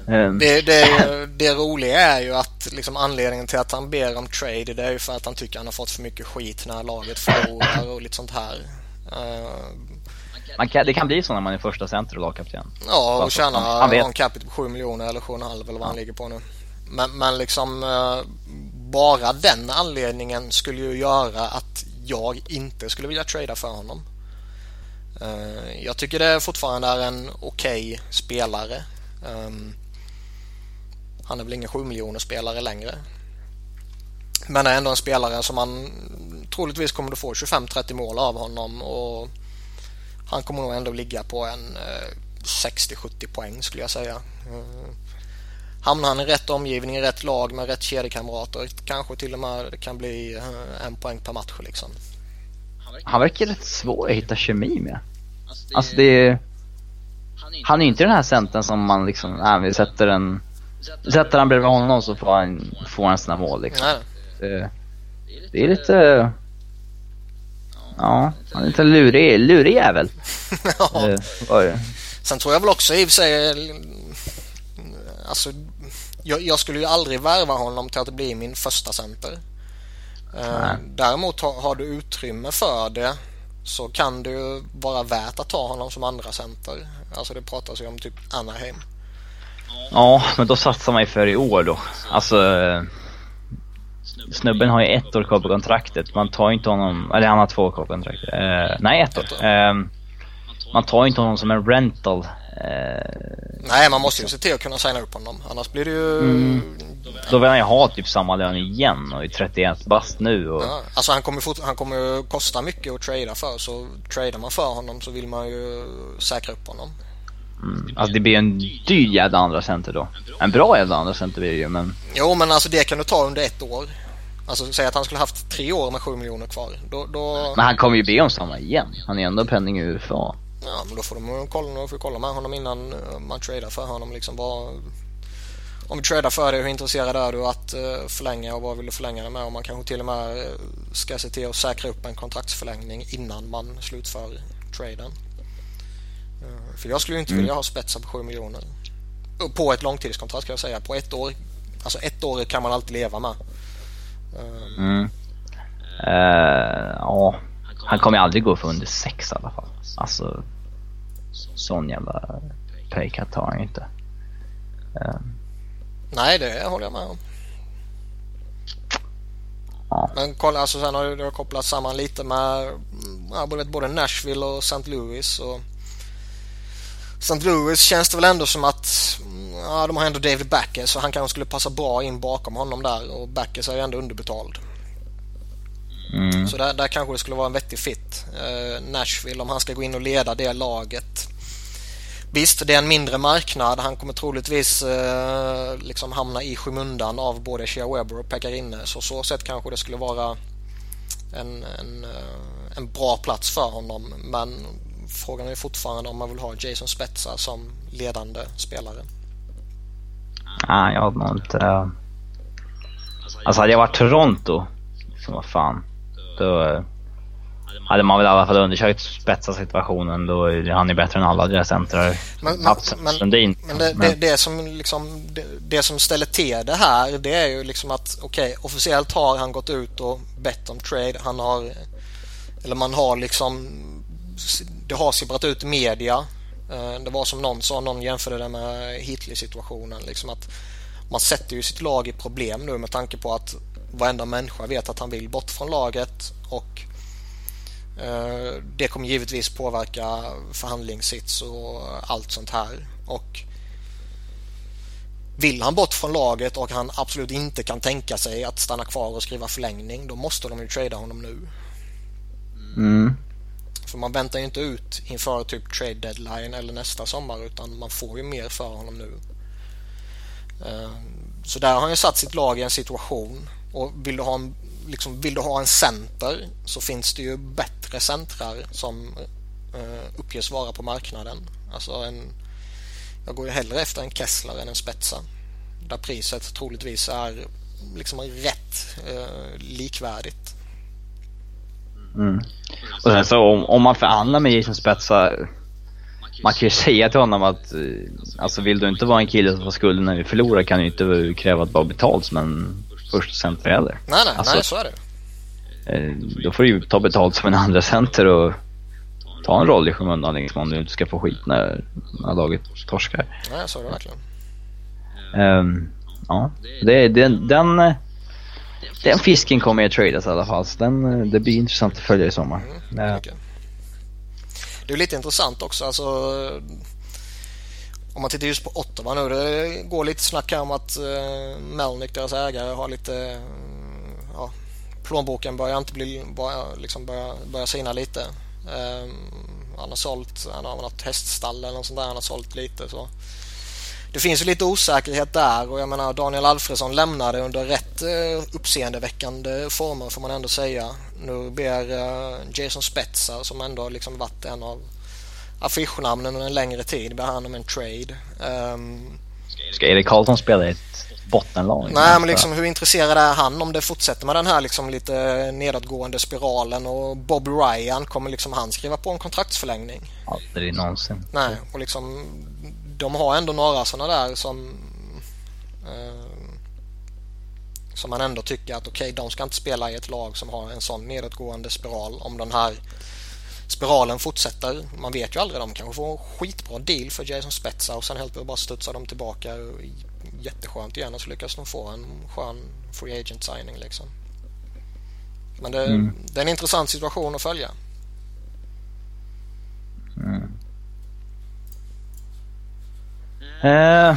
Um. Det, det, det, roliga är ju att liksom anledningen till att han ber om trade det är ju för att han tycker han har fått för mycket skit när laget förlorar och lite sånt här.
Man kan, det kan bli så när man är första center och lagkapten.
Ja, och tjänar en capita på 7 miljoner eller 7,5 eller vad ja. han ligger på nu. Men, men liksom uh, bara den anledningen skulle ju göra att jag inte skulle vilja trada för honom. Uh, jag tycker det fortfarande är en okej okay spelare. Um, han är väl ingen 7 miljoner spelare längre. Men är ändå en spelare som man troligtvis kommer att få 25-30 mål av honom och han kommer nog ändå ligga på en 60-70 eh, poäng skulle jag säga. Eh, hamnar han i rätt omgivning, i rätt lag med rätt kedjekamrater kanske till och med kan bli eh, en poäng per match liksom.
Han verkar rätt svår att hitta kemi med. Alltså det är... Han är inte den här centern som man liksom, nej vi sätter en Sätter han bredvid honom så får han, får han sina mål liksom. Det, det, är lite... Ja, han är lite lurig, lurig jävel. ja.
Eh, Sen tror jag väl också i och för sig... Alltså, jag, jag, skulle ju aldrig värva honom till att bli min första center. Eh, däremot har, har, du utrymme för det så kan det ju vara värt att ta honom som andra center. Alltså det pratas ju om typ Anaheim.
Ja, men då satsar man ju för i år då. Alltså... Snubben har ju ett år kvar på kontraktet. Man tar inte honom... Eller han har två år kvar på kontraktet. Eh, nej, ett år. Eh, man tar inte honom som en rental. Eh,
nej, man måste ju se till att kunna signa upp honom. Annars blir det ju... Mm.
Då vill han ju ha typ samma lön igen och är 31 bast nu. Och... Ja,
alltså han kommer, fort, han kommer kosta mycket att trada för. Så tradar man för honom så vill man ju säkra upp honom.
Mm. Alltså det blir en dyr jävla andra center då. En bra jävla andra center blir det ju men...
Jo men alltså det kan du ta under ett år. Alltså säg att han skulle haft tre år med sju miljoner kvar. Då, då...
Men han kommer ju be om samma igen. Han är ändå penning i UFA.
Ja men då får de kolla, får kolla med honom innan eh, man tradar för honom liksom bara... Om vi tradar för dig, hur intresserad är du att eh, förlänga och vad vill du förlänga det med? Och man kanske till och med eh, ska se till att säkra upp en kontraktsförlängning innan man slutför traden. För jag skulle inte mm. vilja ha spetsar på 7 miljoner. På ett långtidskontrakt ska jag säga. På ett år. Alltså ett år kan man alltid leva med.
Mm. Uh, ja, han kommer aldrig gå för under 6 i alla fall. Alltså, sån jävla paycut tar han inte. Uh.
Nej, det håller jag med om. Ja. Men kolla, alltså sen har det kopplats samman lite med ja, både Nashville och St. Louis. Och St. Louis känns det väl ändå som att ja, de har ändå David Backes så han kanske skulle passa bra in bakom honom där och Backes är ju ändå underbetald. Mm. Så där, där kanske det skulle vara en vettig fit. Eh, Nashville om han ska gå in och leda det laget. Visst, det är en mindre marknad. Han kommer troligtvis eh, liksom hamna i skymundan av både Shea Weber och Pekarinne. Så så sätt kanske det skulle vara en, en, eh, en bra plats för honom. Men Frågan är fortfarande om man vill ha Jason Spetsa som ledande spelare.
Nej, jag har inte... Alltså hade jag varit Toronto, liksom vad fan. Då eh, hade man väl i alla fall undersökt spetsa situationen. Då är han ju bättre än alla deras centrar.
Men, men, men,
Sundin.
men det, det, det, som liksom, det, det som ställer till det här det är ju liksom att okej okay, officiellt har han gått ut och bett om trade. Han har eller man har liksom det har sipprat ut i media. Eh, det var som någon sa, någon jämförde det med Hitler-situationen. Liksom att man sätter ju sitt lag i problem nu med tanke på att varenda människa vet att han vill bort från laget och eh, det kommer givetvis påverka förhandlingssits och allt sånt här. Och vill han bort från laget och han absolut inte kan tänka sig att stanna kvar och skriva förlängning då måste de ju trada honom nu.
Mm.
För man väntar ju inte ut inför typ trade deadline eller nästa sommar utan man får ju mer för honom nu. Eh, så där har han ju satt sitt lag i en situation och vill du ha en, liksom, vill du ha en center så finns det ju bättre centrar som eh, uppges vara på marknaden. Alltså en, jag går ju hellre efter en Kessler än en Spetsa. Där priset troligtvis är liksom rätt eh, likvärdigt.
Mm. Och sen så om, om man förhandlar med Jason Spetsa, man kan ju säga till honom att eh, alltså vill du inte vara en kille som får skulden när vi förlorar kan du inte kräva att vara betalt som en första center heller.
Nej, nej,
alltså,
nej, så är det.
Eh, då får du ju ta betalt som en andra center och ta en roll i skymundan liksom, om du inte ska få skit när, när laget torskar.
Nej, så är det verkligen.
Um, ja, det, det, den den fisken kommer att tradas i alla fall. Så den, det blir intressant att följa i sommar.
Mm, ja. Det är lite intressant också. Alltså, om man tittar just på Ottawa nu. Det går lite snack här om att uh, Melnick, deras ägare, har lite... Uh, ja, plånboken börjar inte bli... Börjar, liksom börjar, börjar sina lite. Um, han har sålt, han har något häststall eller något sånt där han har sålt lite. Så det finns ju lite osäkerhet där och jag menar Daniel Alfredsson lämnade under rätt eh, uppseendeväckande former får man ändå säga. Nu ber eh, Jason Spetsa som ändå liksom varit en av affischnamnen under en längre tid ber han om en trade. Um,
Ska Erik Karlsson spela i ett bottenlag?
Nej men liksom hur intresserad är han om det fortsätter med den här liksom lite nedåtgående spiralen och Bob Ryan kommer liksom han skriva på en kontraktsförlängning?
Aldrig någonsin.
Nej och liksom de har ändå några sådana där som eh, som man ändå tycker att okej, okay, de ska inte spela i ett lag som har en sån nedåtgående spiral om den här spiralen fortsätter. Man vet ju aldrig, de kanske får en skitbra deal för Jason Spetsa och sen helt plötsligt bara studsar de tillbaka jätteskönt igen och så lyckas de få en skön free agent signing liksom. Men det, mm. det är en intressant situation att följa.
Eh,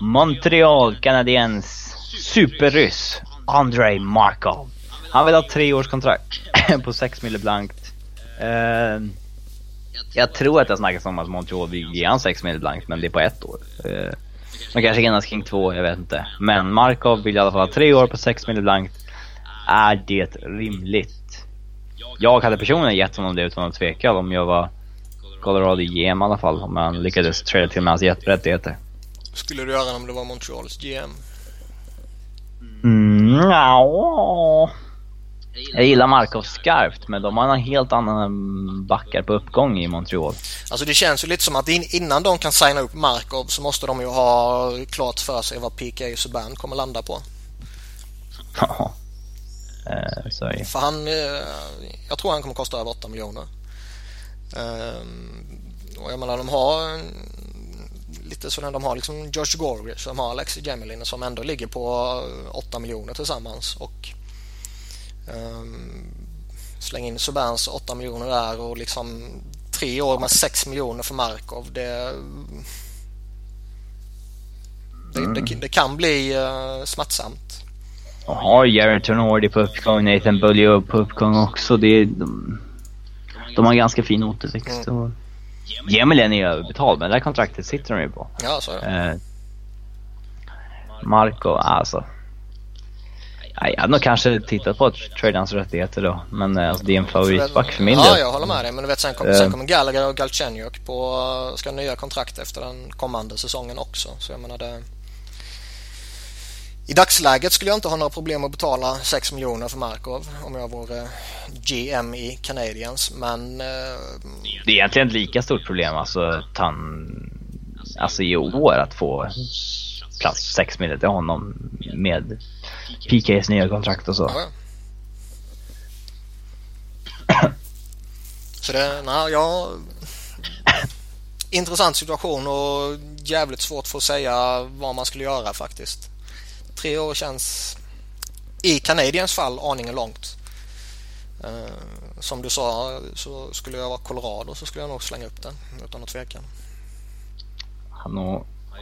Montreal Canadiens superryss Andrei Markov. Han vill ha tre års kontrakt på 6 mille blankt. Uh, jag tror att det snackas om att Montreal vill ge han 6 mille blankt, men det är på ett år. Eh, uh, man kanske enas kring två, jag vet inte. Men Markov vill i alla fall ha tre år på 6 mille blankt. Är det rimligt? Jag hade personligen gett honom det utan att tveka om jag var Colorado GM i alla fall om han lyckades trada till med hans rättigheter.
Skulle du göra om det var Montreals GM?
Mm, ja. Jag gillar Markov skarpt men de har en helt annan backar på uppgång i Montreal.
Alltså det känns ju lite som att innan de kan signa upp Markov så måste de ju ha klart för sig vad PK Subban kommer landa på.
Ja. Uh, sorry.
För han, uh, jag tror han kommer kosta över 8 miljoner. Um, och jag menar de har lite sådär, de har liksom Josh Gorge, de har Alexi Gemelin som ändå ligger på 8 miljoner tillsammans och um, släng in Subans 8 miljoner där och liksom tre år med 6 miljoner för Markov. Det, det, mm. det, det kan bli uh, smärtsamt.
Och har Jared Tonordi på uppgång, Nathan Bulliо på uppgång också. Det, de, de har ganska fin återväxt. Mm. Och... Gemelen är överbetald, men det här kontraktet sitter de ju på.
Ja, så är det. Eh,
Marco, alltså. Jag hade nog kanske tittat på hans rättigheter då. Men eh, alltså, det är en favoritback för min
del.
Ja,
jag håller med dig. Men du vet, sen, kom, sen kommer Gallagher och Galchenyuk på, ska nya kontrakt efter den kommande säsongen också. Så jag menar det... I dagsläget skulle jag inte ha några problem att betala 6 miljoner för Markov om jag vore GM i Canadiens men... Eh,
det är egentligen ett lika stort problem alltså han... Alltså i år att få plats 6 miljoner till honom med PKs nya kontrakt och så. Ja.
Så det, nej, ja... Intressant situation och jävligt svårt för att säga vad man skulle göra faktiskt. Tre år känns i Canadiens fall aningen långt. Uh, som du sa så skulle jag vara Colorado så skulle jag nog slänga upp den utan att tveka.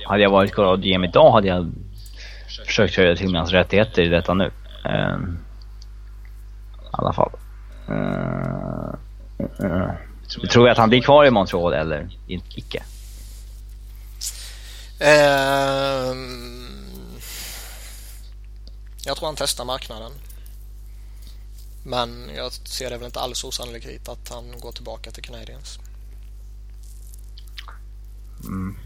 hade jag varit Colorado GM idag hade jag försökt höja till hans rättigheter i detta nu. Uh, I alla fall. Uh, uh, du tror att han blir kvar i Montreal eller icke?
Um jag tror han testar marknaden. Men jag ser det väl inte alls osannolikt att han går tillbaka till Canadiens.
Mm.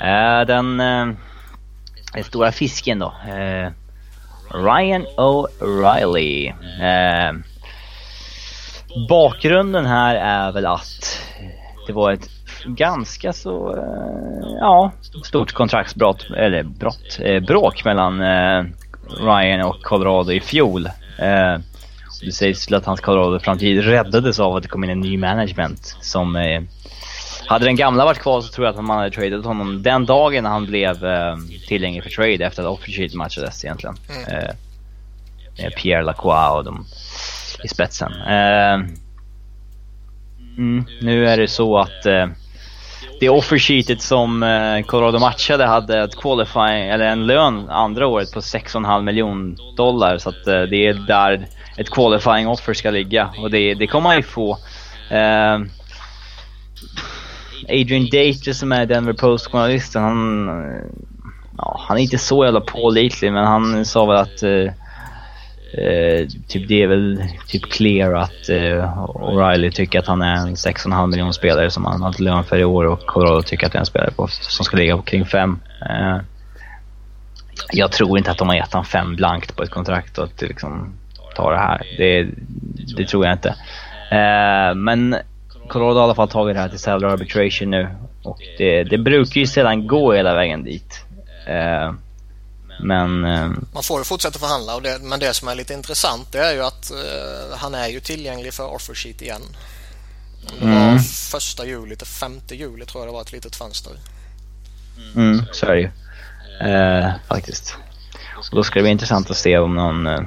Äh, den, äh, den stora fisken då. Äh, Ryan O'Reilly. Äh, bakgrunden här är väl att det var ett ganska så, eh, ja, stort kontraktsbrott, eller brott, eh, bråk mellan eh, Ryan och Colorado i fjol. Det sägs att hans Colorado-framtid räddades av att det kom in en ny management som hade den gamla varit kvar så tror jag att man hade tradat honom den dagen han blev eh, tillgänglig för trade efter att Offersheet matchades egentligen. Mm. Eh, Pierre Lacroix och de i spetsen. Eh, mm, nu är det så att eh, det offersheetet som eh, Colorado matchade hade ett qualifying, eller en lön andra året på 6,5 miljon dollar. Så att eh, det är där ett qualifying offer ska ligga. Och det, det kommer han ju få. Eh, Adrian Date som är Denver Post-journalisten, han, ja, han är inte så jävla pålitlig men han sa väl att eh, typ det är väl typ clear att eh, O'Reilly tycker att han är en 6,5 miljon spelare som han har lön för i år och Colorado tycker att det är en spelare på, som ska ligga på kring 5. Eh, jag tror inte att de har gett honom 5 blankt på ett kontrakt och att liksom ta det här. Det, det tror jag inte. Eh, men Colorado har i alla fall tagit det här till salary arbitration nu och det, det brukar ju sedan gå hela vägen dit. Eh, Eh, men... Eh,
Man får ju fortsätta förhandla och det, men det som är lite intressant det är ju att uh, han är ju tillgänglig för offer sheet igen. Det var mm. första juli till femte juli tror jag det var ett litet fönster.
Mm, så är det ju. Uh, faktiskt. Och då ska det bli intressant att se om någon... Uh,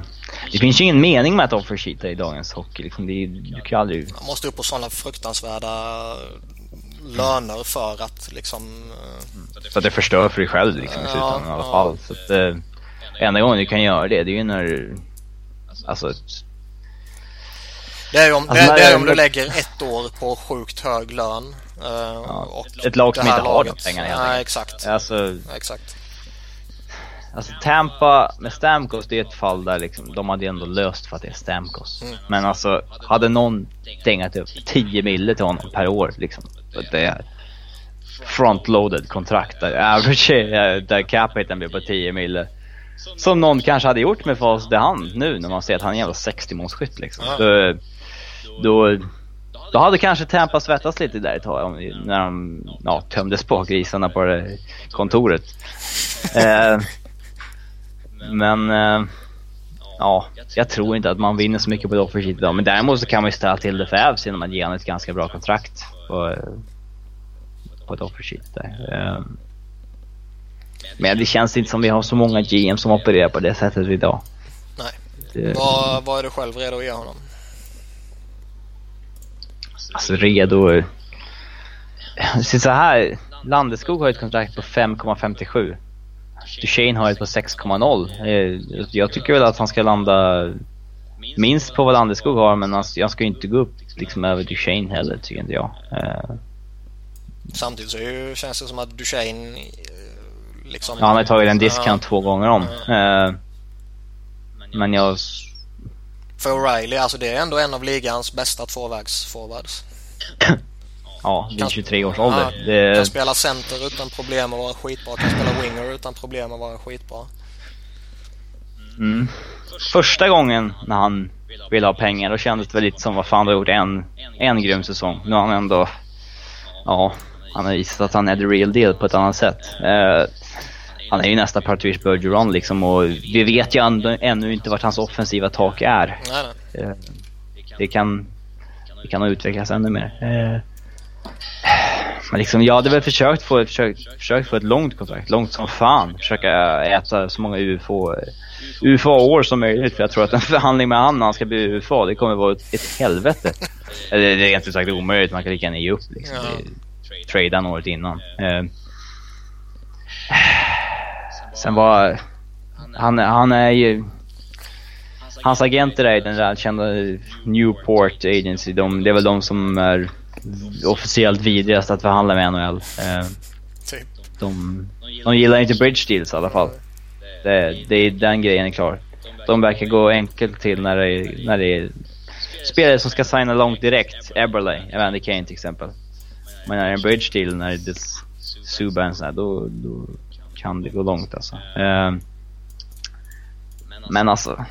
det finns ju ingen mening med att offer sheeta i dagens hockey. Liksom, det, du kan aldrig...
Man måste upp på sådana fruktansvärda löner för att liksom...
Eh, så att det förstör för dig själv liksom i slutändan ja, i alla fall. Så att, eh, enda gången du kan göra det, det är ju när... Alltså...
Det är om, alltså, det, det är om du lägger ett år på sjukt hög lön. Uh,
ja, ett lag som inte har de pengarna helt
Nej, exakt.
Alltså,
exakt.
Alltså Tampa med Stamkos, det är ett fall där liksom, de hade ändå löst för att det är Stamkos. Mm. Men alltså, hade någon dängat upp 10 mille till honom per år liksom, det är frontloaded kontrakt där average, där capiten blir på 10 mille. Som någon kanske hade gjort med fast i hand nu när man ser att han är en jävla 60 målskytt liksom. Då, då, då hade kanske Tampa svettats lite där ett tag när de ja, tömde spakgrisarna på det kontoret. eh, men eh, ja, jag tror inte att man vinner så mycket på det offensivt idag. Men däremot så kan man ju ställa till det för Avs genom att ge honom ett ganska bra kontrakt på, på ett offersheet där. Um, men det känns inte som vi har så många GM som opererar på det sättet idag.
Nej. Det, vad, vad är du själv redo att ge honom?
Alltså redo... Så här, Landeskog har ett kontrakt på 5,57. Duchene har ett på 6,0. Eh, jag tycker väl att han ska landa minst på vad Landeskog har men han ska ju inte gå upp liksom över Duchene heller tycker inte jag. Eh,
Samtidigt så ju, känns det som att Duchene eh, liksom...
Ja, han har tagit en discount ja. två gånger om. Mm. Men jag...
För O'Reilly, alltså det är ändå en av ligans bästa tvåvägsforwards.
ja, vid 23 års ålder.
Ja, det... Kan spela center utan problem att vara skitbra. Kan spela winger utan problem att vara skitbra.
Mm. Första gången när han ville ha pengar då kändes det väl lite som vad fan du har gjort en, en grym säsong. Nu har han ändå, ja, han har visat att han är the real deal på ett annat sätt. Uh, han är ju nästa Patrice Bergeron liksom och vi vet ju ännu inte vart hans offensiva tak är.
Uh,
det kan, det kan utvecklas ännu mer. Uh, men liksom, jag hade väl försökt få, försökt, försökt få ett långt kontrakt, långt som fan. Försöka äta så många UFO, UFA-år som möjligt. För jag tror att en förhandling med han när han ska bli UFA, det kommer vara ett, ett helvete. Eller det är rent ut sagt omöjligt, man kan lika gärna ge upp liksom. Ja. Trada året innan. Eh. Sen var... Han, han är ju... Hans agenter är den där kända Newport Agency. De, det är väl de som är officiellt vidrigast att förhandla med NHL. Eh,
typ.
de, de gillar inte bridge deals i alla fall. Det, det, den grejen är klar. De verkar gå enkelt till när det, när det är spelare som ska signa långt direkt. Eberle, Evander Kane till exempel. Men när det är en bridge deal, när det är Subban så då, då kan det gå långt alltså. Eh, men alltså,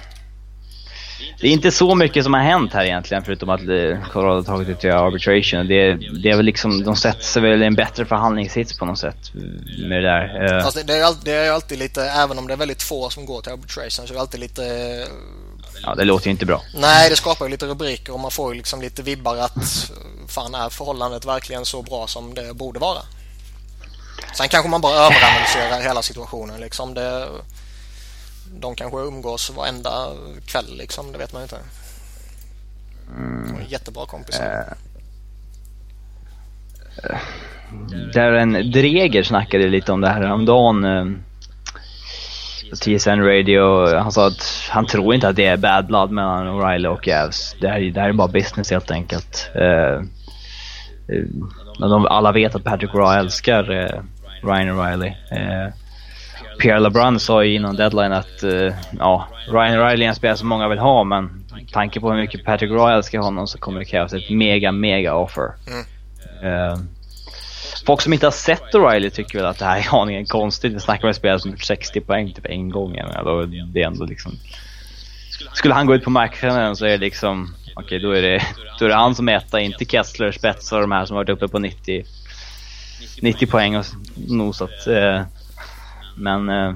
det är inte så mycket som har hänt här egentligen förutom att eh, Colorado har tagit ut till arbitration. Det, är, det är väl liksom, de sätter sig väl i en bättre förhandlingssits på något sätt med det där.
Eh. Fast det, det, är alltid, det är alltid lite, även om det är väldigt få som går till arbitration så är det alltid lite...
Ja, det låter ju inte bra.
Nej, det skapar ju lite rubriker och man får ju liksom lite vibbar att fan är förhållandet verkligen så bra som det borde vara? Sen kanske man bara överanalyserar hela situationen liksom. Det, de kanske umgås varenda kväll liksom, det vet man inte. Mm. jättebra kompisar.
Uh, uh, där en Dreger snackade lite om det här häromdagen. Uh, TSN Radio, han sa att han tror inte att det är bad blood mellan O'Reilly och Avs. Det här, det här är bara business helt enkelt. De, alla vet att Patrick Roy älskar Ryan O'Reilly. Pierre LeBrun sa ju innan deadline att uh, ja, Ryan Riley är en spelare som många vill ha men tanke på hur mycket Patrick Roy älskar honom så kommer det krävas ett mega, mega offer. Mm. Uh, folk som inte har sett O'Reilly tycker väl att det här är aningen konstigt. Vi snackar om en spelare som gjort 60 poäng typ en gång. Då det är ändå liksom... Skulle han gå ut på marknaden så är det liksom... Okej, okay, då, är det, då är det han som etta, inte Kessler, Spets och de här som varit uppe på 90, 90 poäng och nosat. Uh, men... Eh,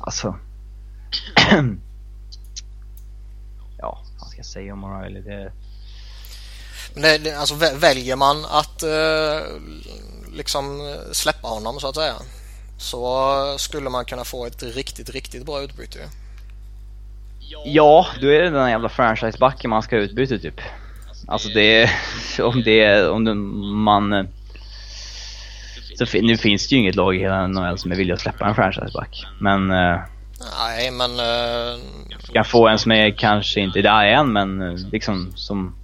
alltså... ja, vad ska jag säga om O'Reilly? Det...
Men det, alltså väljer man att eh, liksom släppa honom så att säga så skulle man kunna få ett riktigt, riktigt bra utbyte
Ja, då är det den jävla franchisebacken man ska ha utbyte typ. Alltså det om det om man så nu finns det ju inget lag i hela NHL som är villiga att släppa en franchiseback. Men... Uh,
Nej, men... Uh,
kan få en som är kanske inte där än, men uh, liksom som...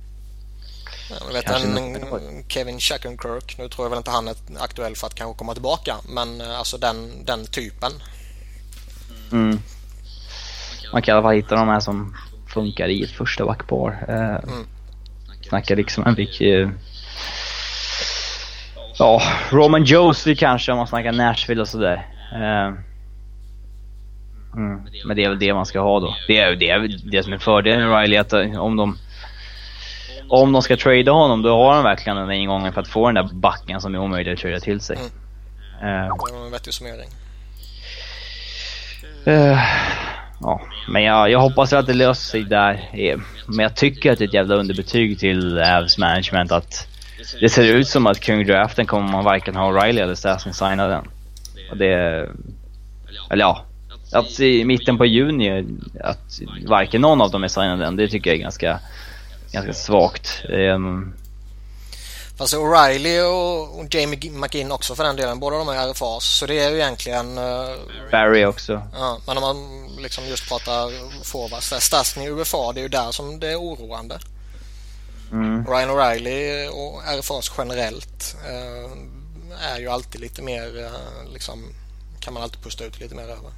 Jag vet en Kevin Shattenkirk, nu tror jag väl inte han är aktuell för att kanske komma tillbaka, men uh, alltså den, den typen.
Mm. Man kan i alla fall hitta de här som funkar i ett första backpar. Uh, mm. Snackar liksom en vilket Ja, Roman Josie kanske om man snackar Nashville och sådär. Uh, mm. Men det är väl det man ska ha då. Det är det, är det som är fördelen med Riley, att eh, om de om de ska trada honom, då har de verkligen den ingången för att få den där backen som är omöjlig att trada till sig.
Mm. Uh, det var en vettig summering.
Uh, ja, men jag, jag hoppas att det löser sig där. Men jag tycker att det är ett jävla underbetyg till Avs management att det ser ut som att kring draften kommer man varken ha O'Reilly eller Stasny signa den. Och det... Eller ja. Att i mitten på juni, att varken någon av dem är signade än, det tycker jag är ganska, ganska svagt. Um,
Fast O'Reilly och, Jamie McGinn också för den delen, båda de är RFAs. Så det är ju egentligen... Uh,
Barry också.
Ja, men om man liksom just pratar forwards, Stasny UFA, det är ju där som det är oroande. Mm. Ryan O'Reilly och RFAs generellt eh, är ju alltid lite mer eh, liksom kan man alltid pusta ut lite mer över.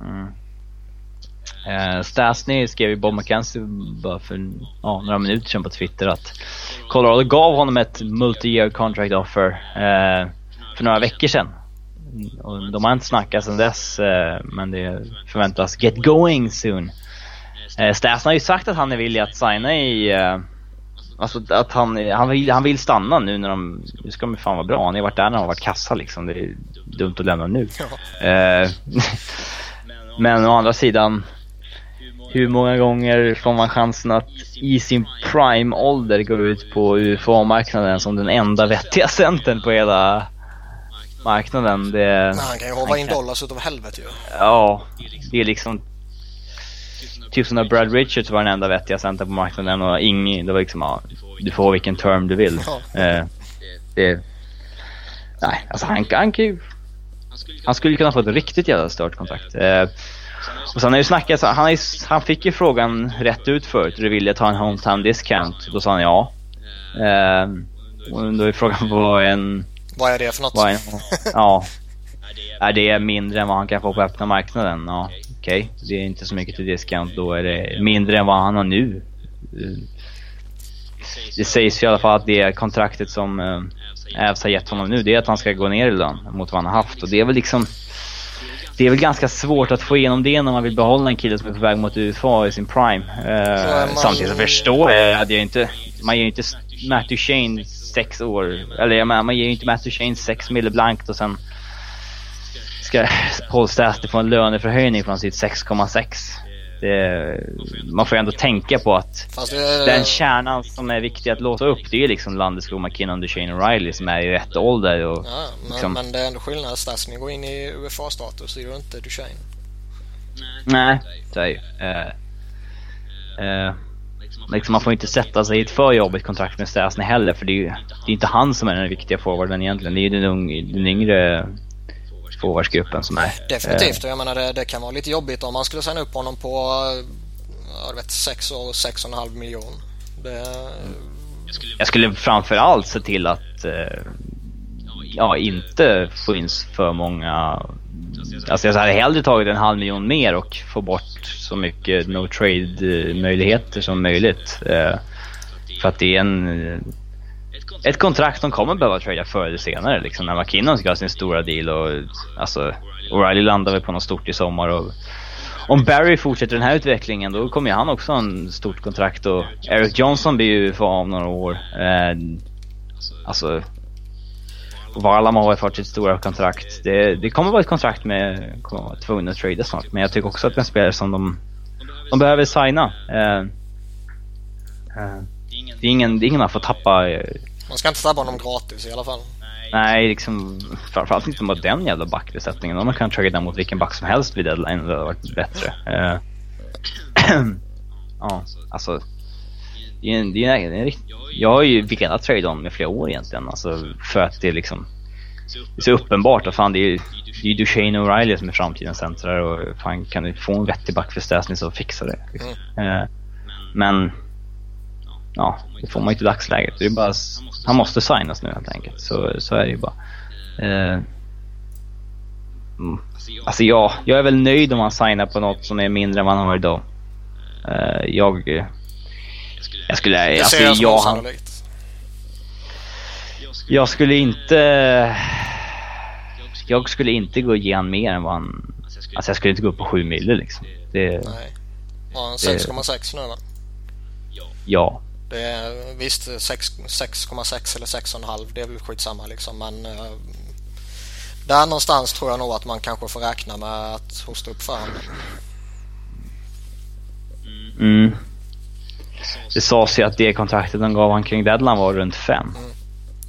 Mm. Eh, Stasny skrev ju Bob McKenzie bara för ja, några minuter sedan på Twitter att Colorado gav honom ett multi-year contract offer eh, för några veckor sedan. Och de har inte snackat sedan dess eh, men det förväntas get going soon. Eh, har ju sagt att han är villig att signa i eh, Alltså att han, han, vill, han vill stanna nu när de, nu ska de fan vara bra. Han har varit där när de har varit kassa liksom. Det är dumt att lämna nu. Eh, men å andra sidan, hur många gånger får man chansen att i sin prime-ålder gå ut på UFA-marknaden som den enda vettiga centern på hela marknaden? Det,
Men han kan ju håva in dollars utav helvete ju.
Ja, det är liksom Typ som när Brad Richards var den enda vettiga center på marknaden och ingen, det var liksom ja, du får vilken term du vill.
Ja.
Eh, det, nej, alltså han, han kan ju, han skulle kunna få ett riktigt jävla stört kontrakt. Eh, och sen har ju snackats, han, han fick ju frågan rätt ut förut, du ville ta en hometown discount. Då sa han ja. Eh, och då är frågan vad en,
Vad är det för något?
vad en, ja. Är det mindre än vad han kan få på öppna marknaden? Ja, okej. Det är inte så mycket till discount. Då är det mindre än vad han har nu. Det sägs i alla fall att det kontraktet som eh, Avs har gett honom nu, det är att han ska gå ner i lön mot vad han har haft. Och det är väl liksom... Det är väl ganska svårt att få igenom det när man vill behålla en kille som är på väg mot UFA i sin prime.
Man-
Samtidigt så förstår jag, hade jag inte... Man ger ju inte Matt Duchene sex år, eller jag menar, man ger ju inte Matt Duchene sex mille blankt och sen ska Paul Stastny få en löneförhöjning från sitt 6,6. Det, man får ju ändå tänka på att
det,
den kärnan som är viktig att låsa upp, det är liksom Landeskog, McKinnon, Duchene och Riley som är i rätt ålder. Och,
Ja, men,
liksom-
men det är ändå skillnad. Stasny går in i UFA-status, det gör inte Duchene.
Nej, så är ju. Eh, eh, liksom man får inte sätta sig i ett för jobbigt kontrakt med Stasny heller, för det är ju det är inte han som är den viktiga forwarden egentligen. Det är ju den, ung, den yngre forwardsgruppen som är.
Definitivt, och jag menar det, det kan vara lite jobbigt om man skulle signa upp honom på jag vet, 6 år och 6,5 miljon. Det,
Jag skulle framförallt se till att eh, ja, inte få in för många... Alltså jag hade hellre tagit en halv miljon mer och få bort så mycket no trade möjligheter som möjligt. Eh, för att det är en... eh, Ett kontrakt som kommer behöva trada förr eller senare liksom. När McKinnon ska ha sin stora deal och alltså O'Reilly landar väl på något stort i sommar och om Barry fortsätter den här utvecklingen då kommer ju han också ha en stort kontrakt och Eric Johnson blir ju för om några år. Eh, alltså Varlam har fått sitt stora kontrakt. Det, det kommer vara ett kontrakt med, kommer vara tvungna att trada snart. Men jag tycker också att det är en spelare som de, de behöver signa. Eh, eh, det, är ingen, det är ingen man får tappa.
Man ska inte tappa honom gratis i alla fall.
nej, liksom framförallt inte mot den jävla backbesättningen. Om man kan trada mot vilken back som helst vid deadline, det hade varit bättre. Eh, ja, alltså. Det är en, det är en, det är en, rikt- jag har ju velat trade honom i flera år egentligen. Alltså, för att det är liksom det är så uppenbart att fan det är, det är Duchene och O'Reilly som är framtidens centrar och fan kan du få en vettig back för Stasny så fixa det. Liksom. Eh, men ja, det får man ju inte i dagsläget. Det är bara, han måste signas nu helt enkelt. Så, så är det ju bara. Eh, mm. Alltså ja, jag är väl nöjd om han signar på något som är mindre än vad han har idag. Eh, jag, jag skulle,
Det
alltså
jag som
ja, han, jag skulle inte... Jag skulle inte gå och ge han mer än vad han... Alltså jag skulle inte gå upp på 7 mille liksom. Det,
Nej. Har han 6,6 nu va?
ja.
Det är visst 6 6,6 eller 6,5 det är väl skitsamma liksom men eh, där någonstans tror jag nog att man kanske får räkna med att hosta upp för honom.
Mm. Det sades ju att det kontraktet de gav han kring deadline var runt 5.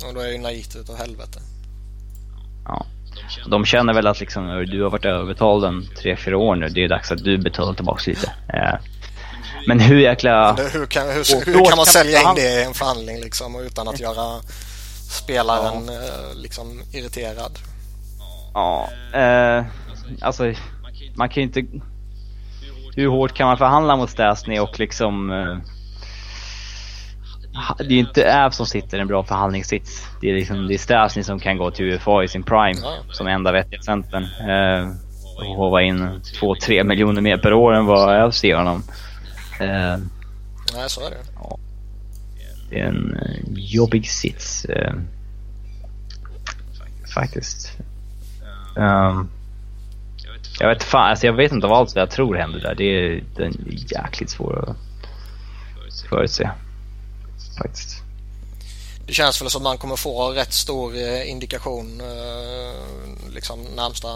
Och då är ju naivt utav helvete.
Ja. De känner väl att liksom, "Hör, du har varit överbetald en 3-4 år nu. Det är dags att du betalar tillbaka lite. Eh, Men hur jäkla...
Det, hur, kan, hur,
Och
hur kan man sälja in det i en förhandling liksom utan att göra spelaren eh, liksom irriterad?
Ja, eh, alltså man kan ju inte... Hur hårt kan man förhandla mot Stasny och liksom... Eh, det är ju inte Av som sitter i en bra förhandlingssits. Det är liksom det är Stasny som kan gå till UFA i sin prime
Ja.
som enda vettiga centern. Eh, håva in 2-3 miljoner mer per år än vad jag ser honom. Eh,
Nej, så är det.
Ja. Det är en eh, jobbig sits. Eh, faktiskt. Um, jag vet fan, alltså jag vet inte vad allt jag tror händer där. Det är, är jäkligt svårt att förutse. Faktiskt.
Det känns väl som man kommer få rätt stor eh, indikation eh, liksom närmsta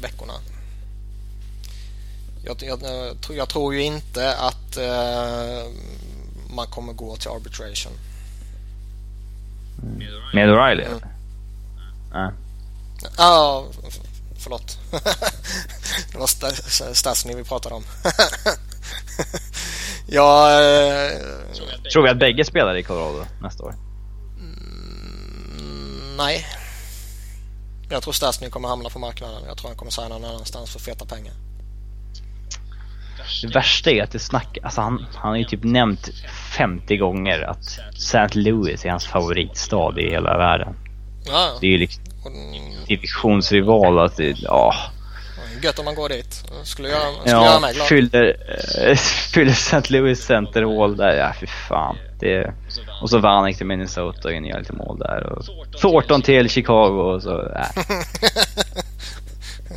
veckorna. Jag, jag, jag, jag tror ju inte att eh, man kommer gå till arbitration.
Med O'Reilly? Mm.
Nej. Ja, förlåt. det var Stasny vi pratade om. ja, eh...
Tror vi att bägge spelar i Colorado nästa år?
Mm, nej. Jag tror Stasny kommer hamna på marknaden. Jag tror han kommer signa någon annanstans för feta pengar.
Det värsta är att det snackas, alltså han, han har ju typ nämnt 50 gånger att St. Louis är hans favoritstad i hela världen.
Ja.
Det är ju liksom divisionsrival. Att det, ja.
Gött om man går dit. Skulle göra, skulle ja, göra mig glad.
Fyller, äh, fyller St. Louis Center Hall där. Ja, fy fan. Det, och så vann han till Minnesota och gör lite mål där. Och Thornton till Chicago och så, äh.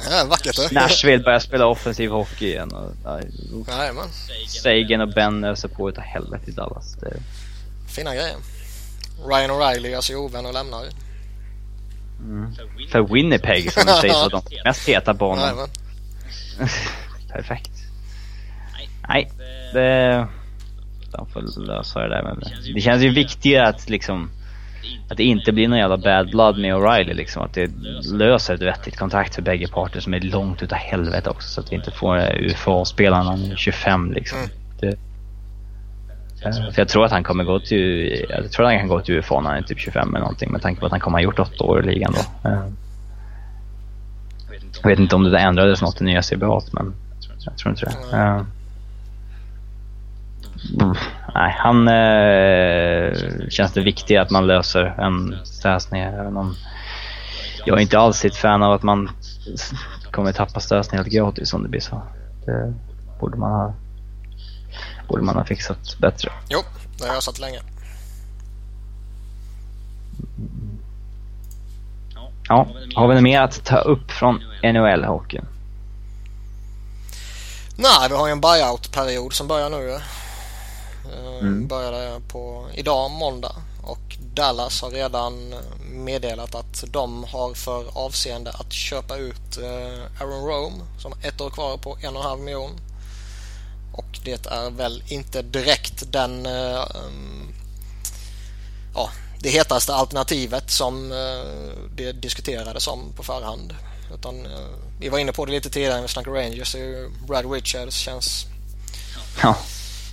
ja, vackert
Nashville börjar spela offensiv hockey igen. Och,
Nej, man.
Sagan och Ben öser på utav helvete i Dallas. Det...
Fina grejer. Ryan O'Reilly gör sig ovän och lämnar.
Mm. För Winnipeg som sägs vara de mest heta banorna. Perfekt. Nej, det... De får lösa det där med det. känns ju viktigare att liksom... Att det inte blir någon jävla bad blood med O'Reilly liksom. Att det löser ett vettigt kontrakt för bägge parter som är långt utav helvete också. Så att vi inte får UFA-spelarna 25 liksom. Mm. Det, för jag tror att han kommer gå till, jag tror att han kan gå till UFA när han är typ 25 eller någonting med tanke på att han kommer ha gjort åtta år i ligan då. Jag vet inte om det ändrades något i nya CBA men jag tror inte det. Uh, nej, han uh, känns det viktigare att man löser än Stasny även om jag är inte alls ett fan av att man kommer tappa Stasny helt gratis om det blir så. Det borde man ha borde man ha fixat bättre.
Jo, det har jag satt länge.
Ja, har vi något mer att ta upp från NHL-hockeyn?
Nej, vi har ju en buyout-period som börjar nu. Eh, mm. Började på idag, måndag. Och Dallas har redan meddelat att de har för avseende att köpa ut eh, Aaron Rome som har ett år kvar på en och en halv miljon. Och det är väl inte direkt den uh, ja, det hetaste alternativet som det diskuterades om på förhand. Utan, vi var inne på det lite tidigare när vi snackade Rangers. Brad Richards känns ja.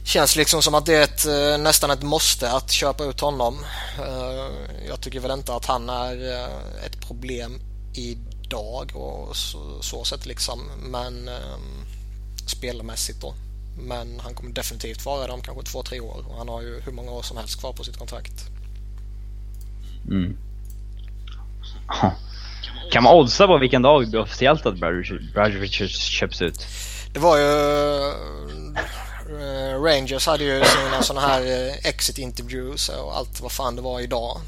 Känns liksom som att det är ett, nästan ett måste att köpa ut honom. Jag tycker väl inte att han är ett problem idag och så, så sätt liksom. Men spelmässigt då. Men han kommer definitivt vara där om kanske två, tre år och han har ju hur många år som helst kvar på sitt kontrakt.
Mm. Kan man oddsa på vilken dag det blir officiellt att Brad Richards köps ut?
Det var ju... Uh, Rangers hade ju sina sådana här uh, exit interviews och allt vad fan det var idag.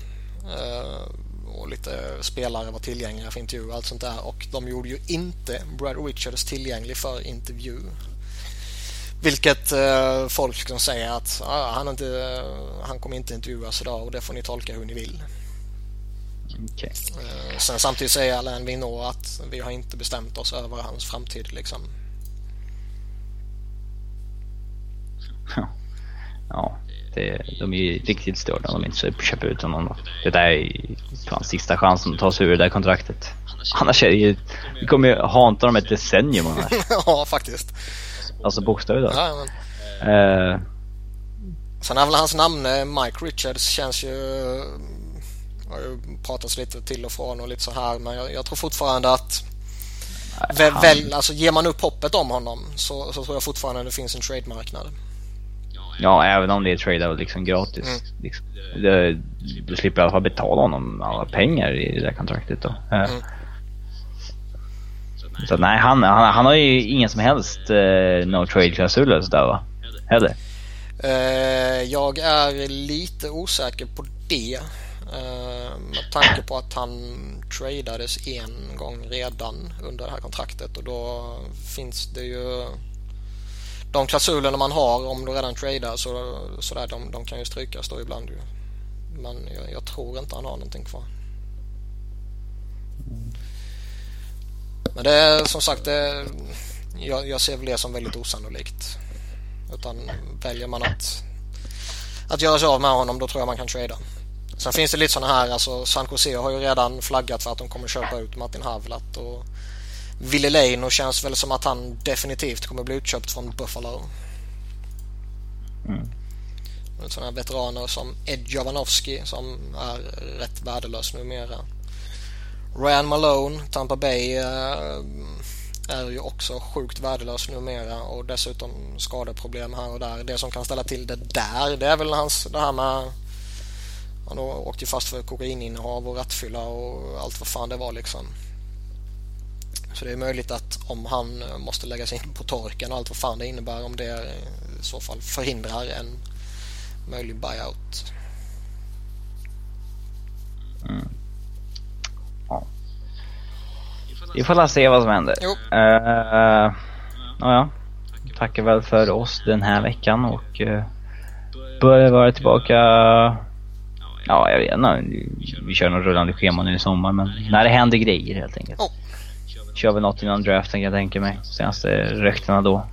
Uh, och lite spelare var tillgängliga för intervju och allt sånt där. Och de gjorde ju inte Brad Richards tillgänglig för intervju. Vilket eh, folk liksom säger att ah, han, inte, han kommer inte intervjuas idag och det får ni tolka hur ni vill.
Okay.
Eh, sen samtidigt säger Alain Vinot att vi har inte bestämt oss över hans framtid. Liksom.
Ja, det, de är ju riktigt störda om de inte köper ut honom. Det där är fan sista chansen att ta sig ur det där kontraktet. Annars är det ju, vi kommer ju hanta dem ett decennium annars.
ja, faktiskt.
Alltså bokstavligt
ja, men... uh... Sen är väl hans namn eh, Mike Richards känns ju... Har ju pratats lite till och från och lite så här men jag, jag tror fortfarande att Nej, han... väl, alltså, ger man upp hoppet om honom så, så tror jag fortfarande att det finns en trade-marknad.
Ja, även om det är trade liksom gratis. Mm. Liksom, det, du slipper i alla fall betala honom alla pengar i det där kontraktet då. Mm. Så nej, han, han, han har ju ingen som helst uh, no trade-klausuler sådär va? Heller?
Uh, jag är lite osäker på det. Uh, med tanke på att han tradades en gång redan under det här kontraktet och då finns det ju de klausulerna man har om du redan tradar så, så där, de, de kan ju strykas då ibland ju. Men jag, jag tror inte han har någonting kvar. Men det är som sagt, det, jag, jag ser väl det som väldigt osannolikt. Utan väljer man att, att göra sig av med honom då tror jag man kan trada. Sen finns det lite sådana här, alltså San Jose har ju redan flaggat för att de kommer köpa ut Martin Havlat och Ville Leino känns väl som att han definitivt kommer bli utköpt från Buffalo. Mm. Sådana veteraner som Ed Jovanovski som är rätt värdelös numera. Ryan Malone, Tampa Bay eh, är ju också sjukt värdelös numera och dessutom skadeproblem här och där. Det som kan ställa till det där det är väl hans, det här med han åkte ju fast för kokaininnehav och rattfylla och allt vad fan det var liksom. Så det är möjligt att om han måste lägga sig in på torken och allt vad fan det innebär om det i så fall förhindrar en möjlig buyout.
Mm. Ja. Vi får se vad som händer.
Jo.
Uh, ja, Tackar väl för oss den här veckan och uh, börjar vara tillbaka Ja, jag vet inte. Vi kör något rullande schema nu i sommar men när det händer grejer helt enkelt.
Oh.
Kör vi något innan draften kan jag tänka mig. Senaste rykterna då.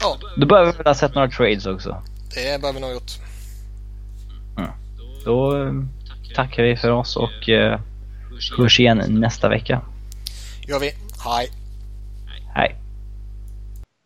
Ja.
Då bör vi väl ha sett några trades också.
Det bör vi nog gjort.
Mm. Då eh, tackar vi för oss och uh, hörs igen nästa vecka.
Gör vi. Hej.
Hej.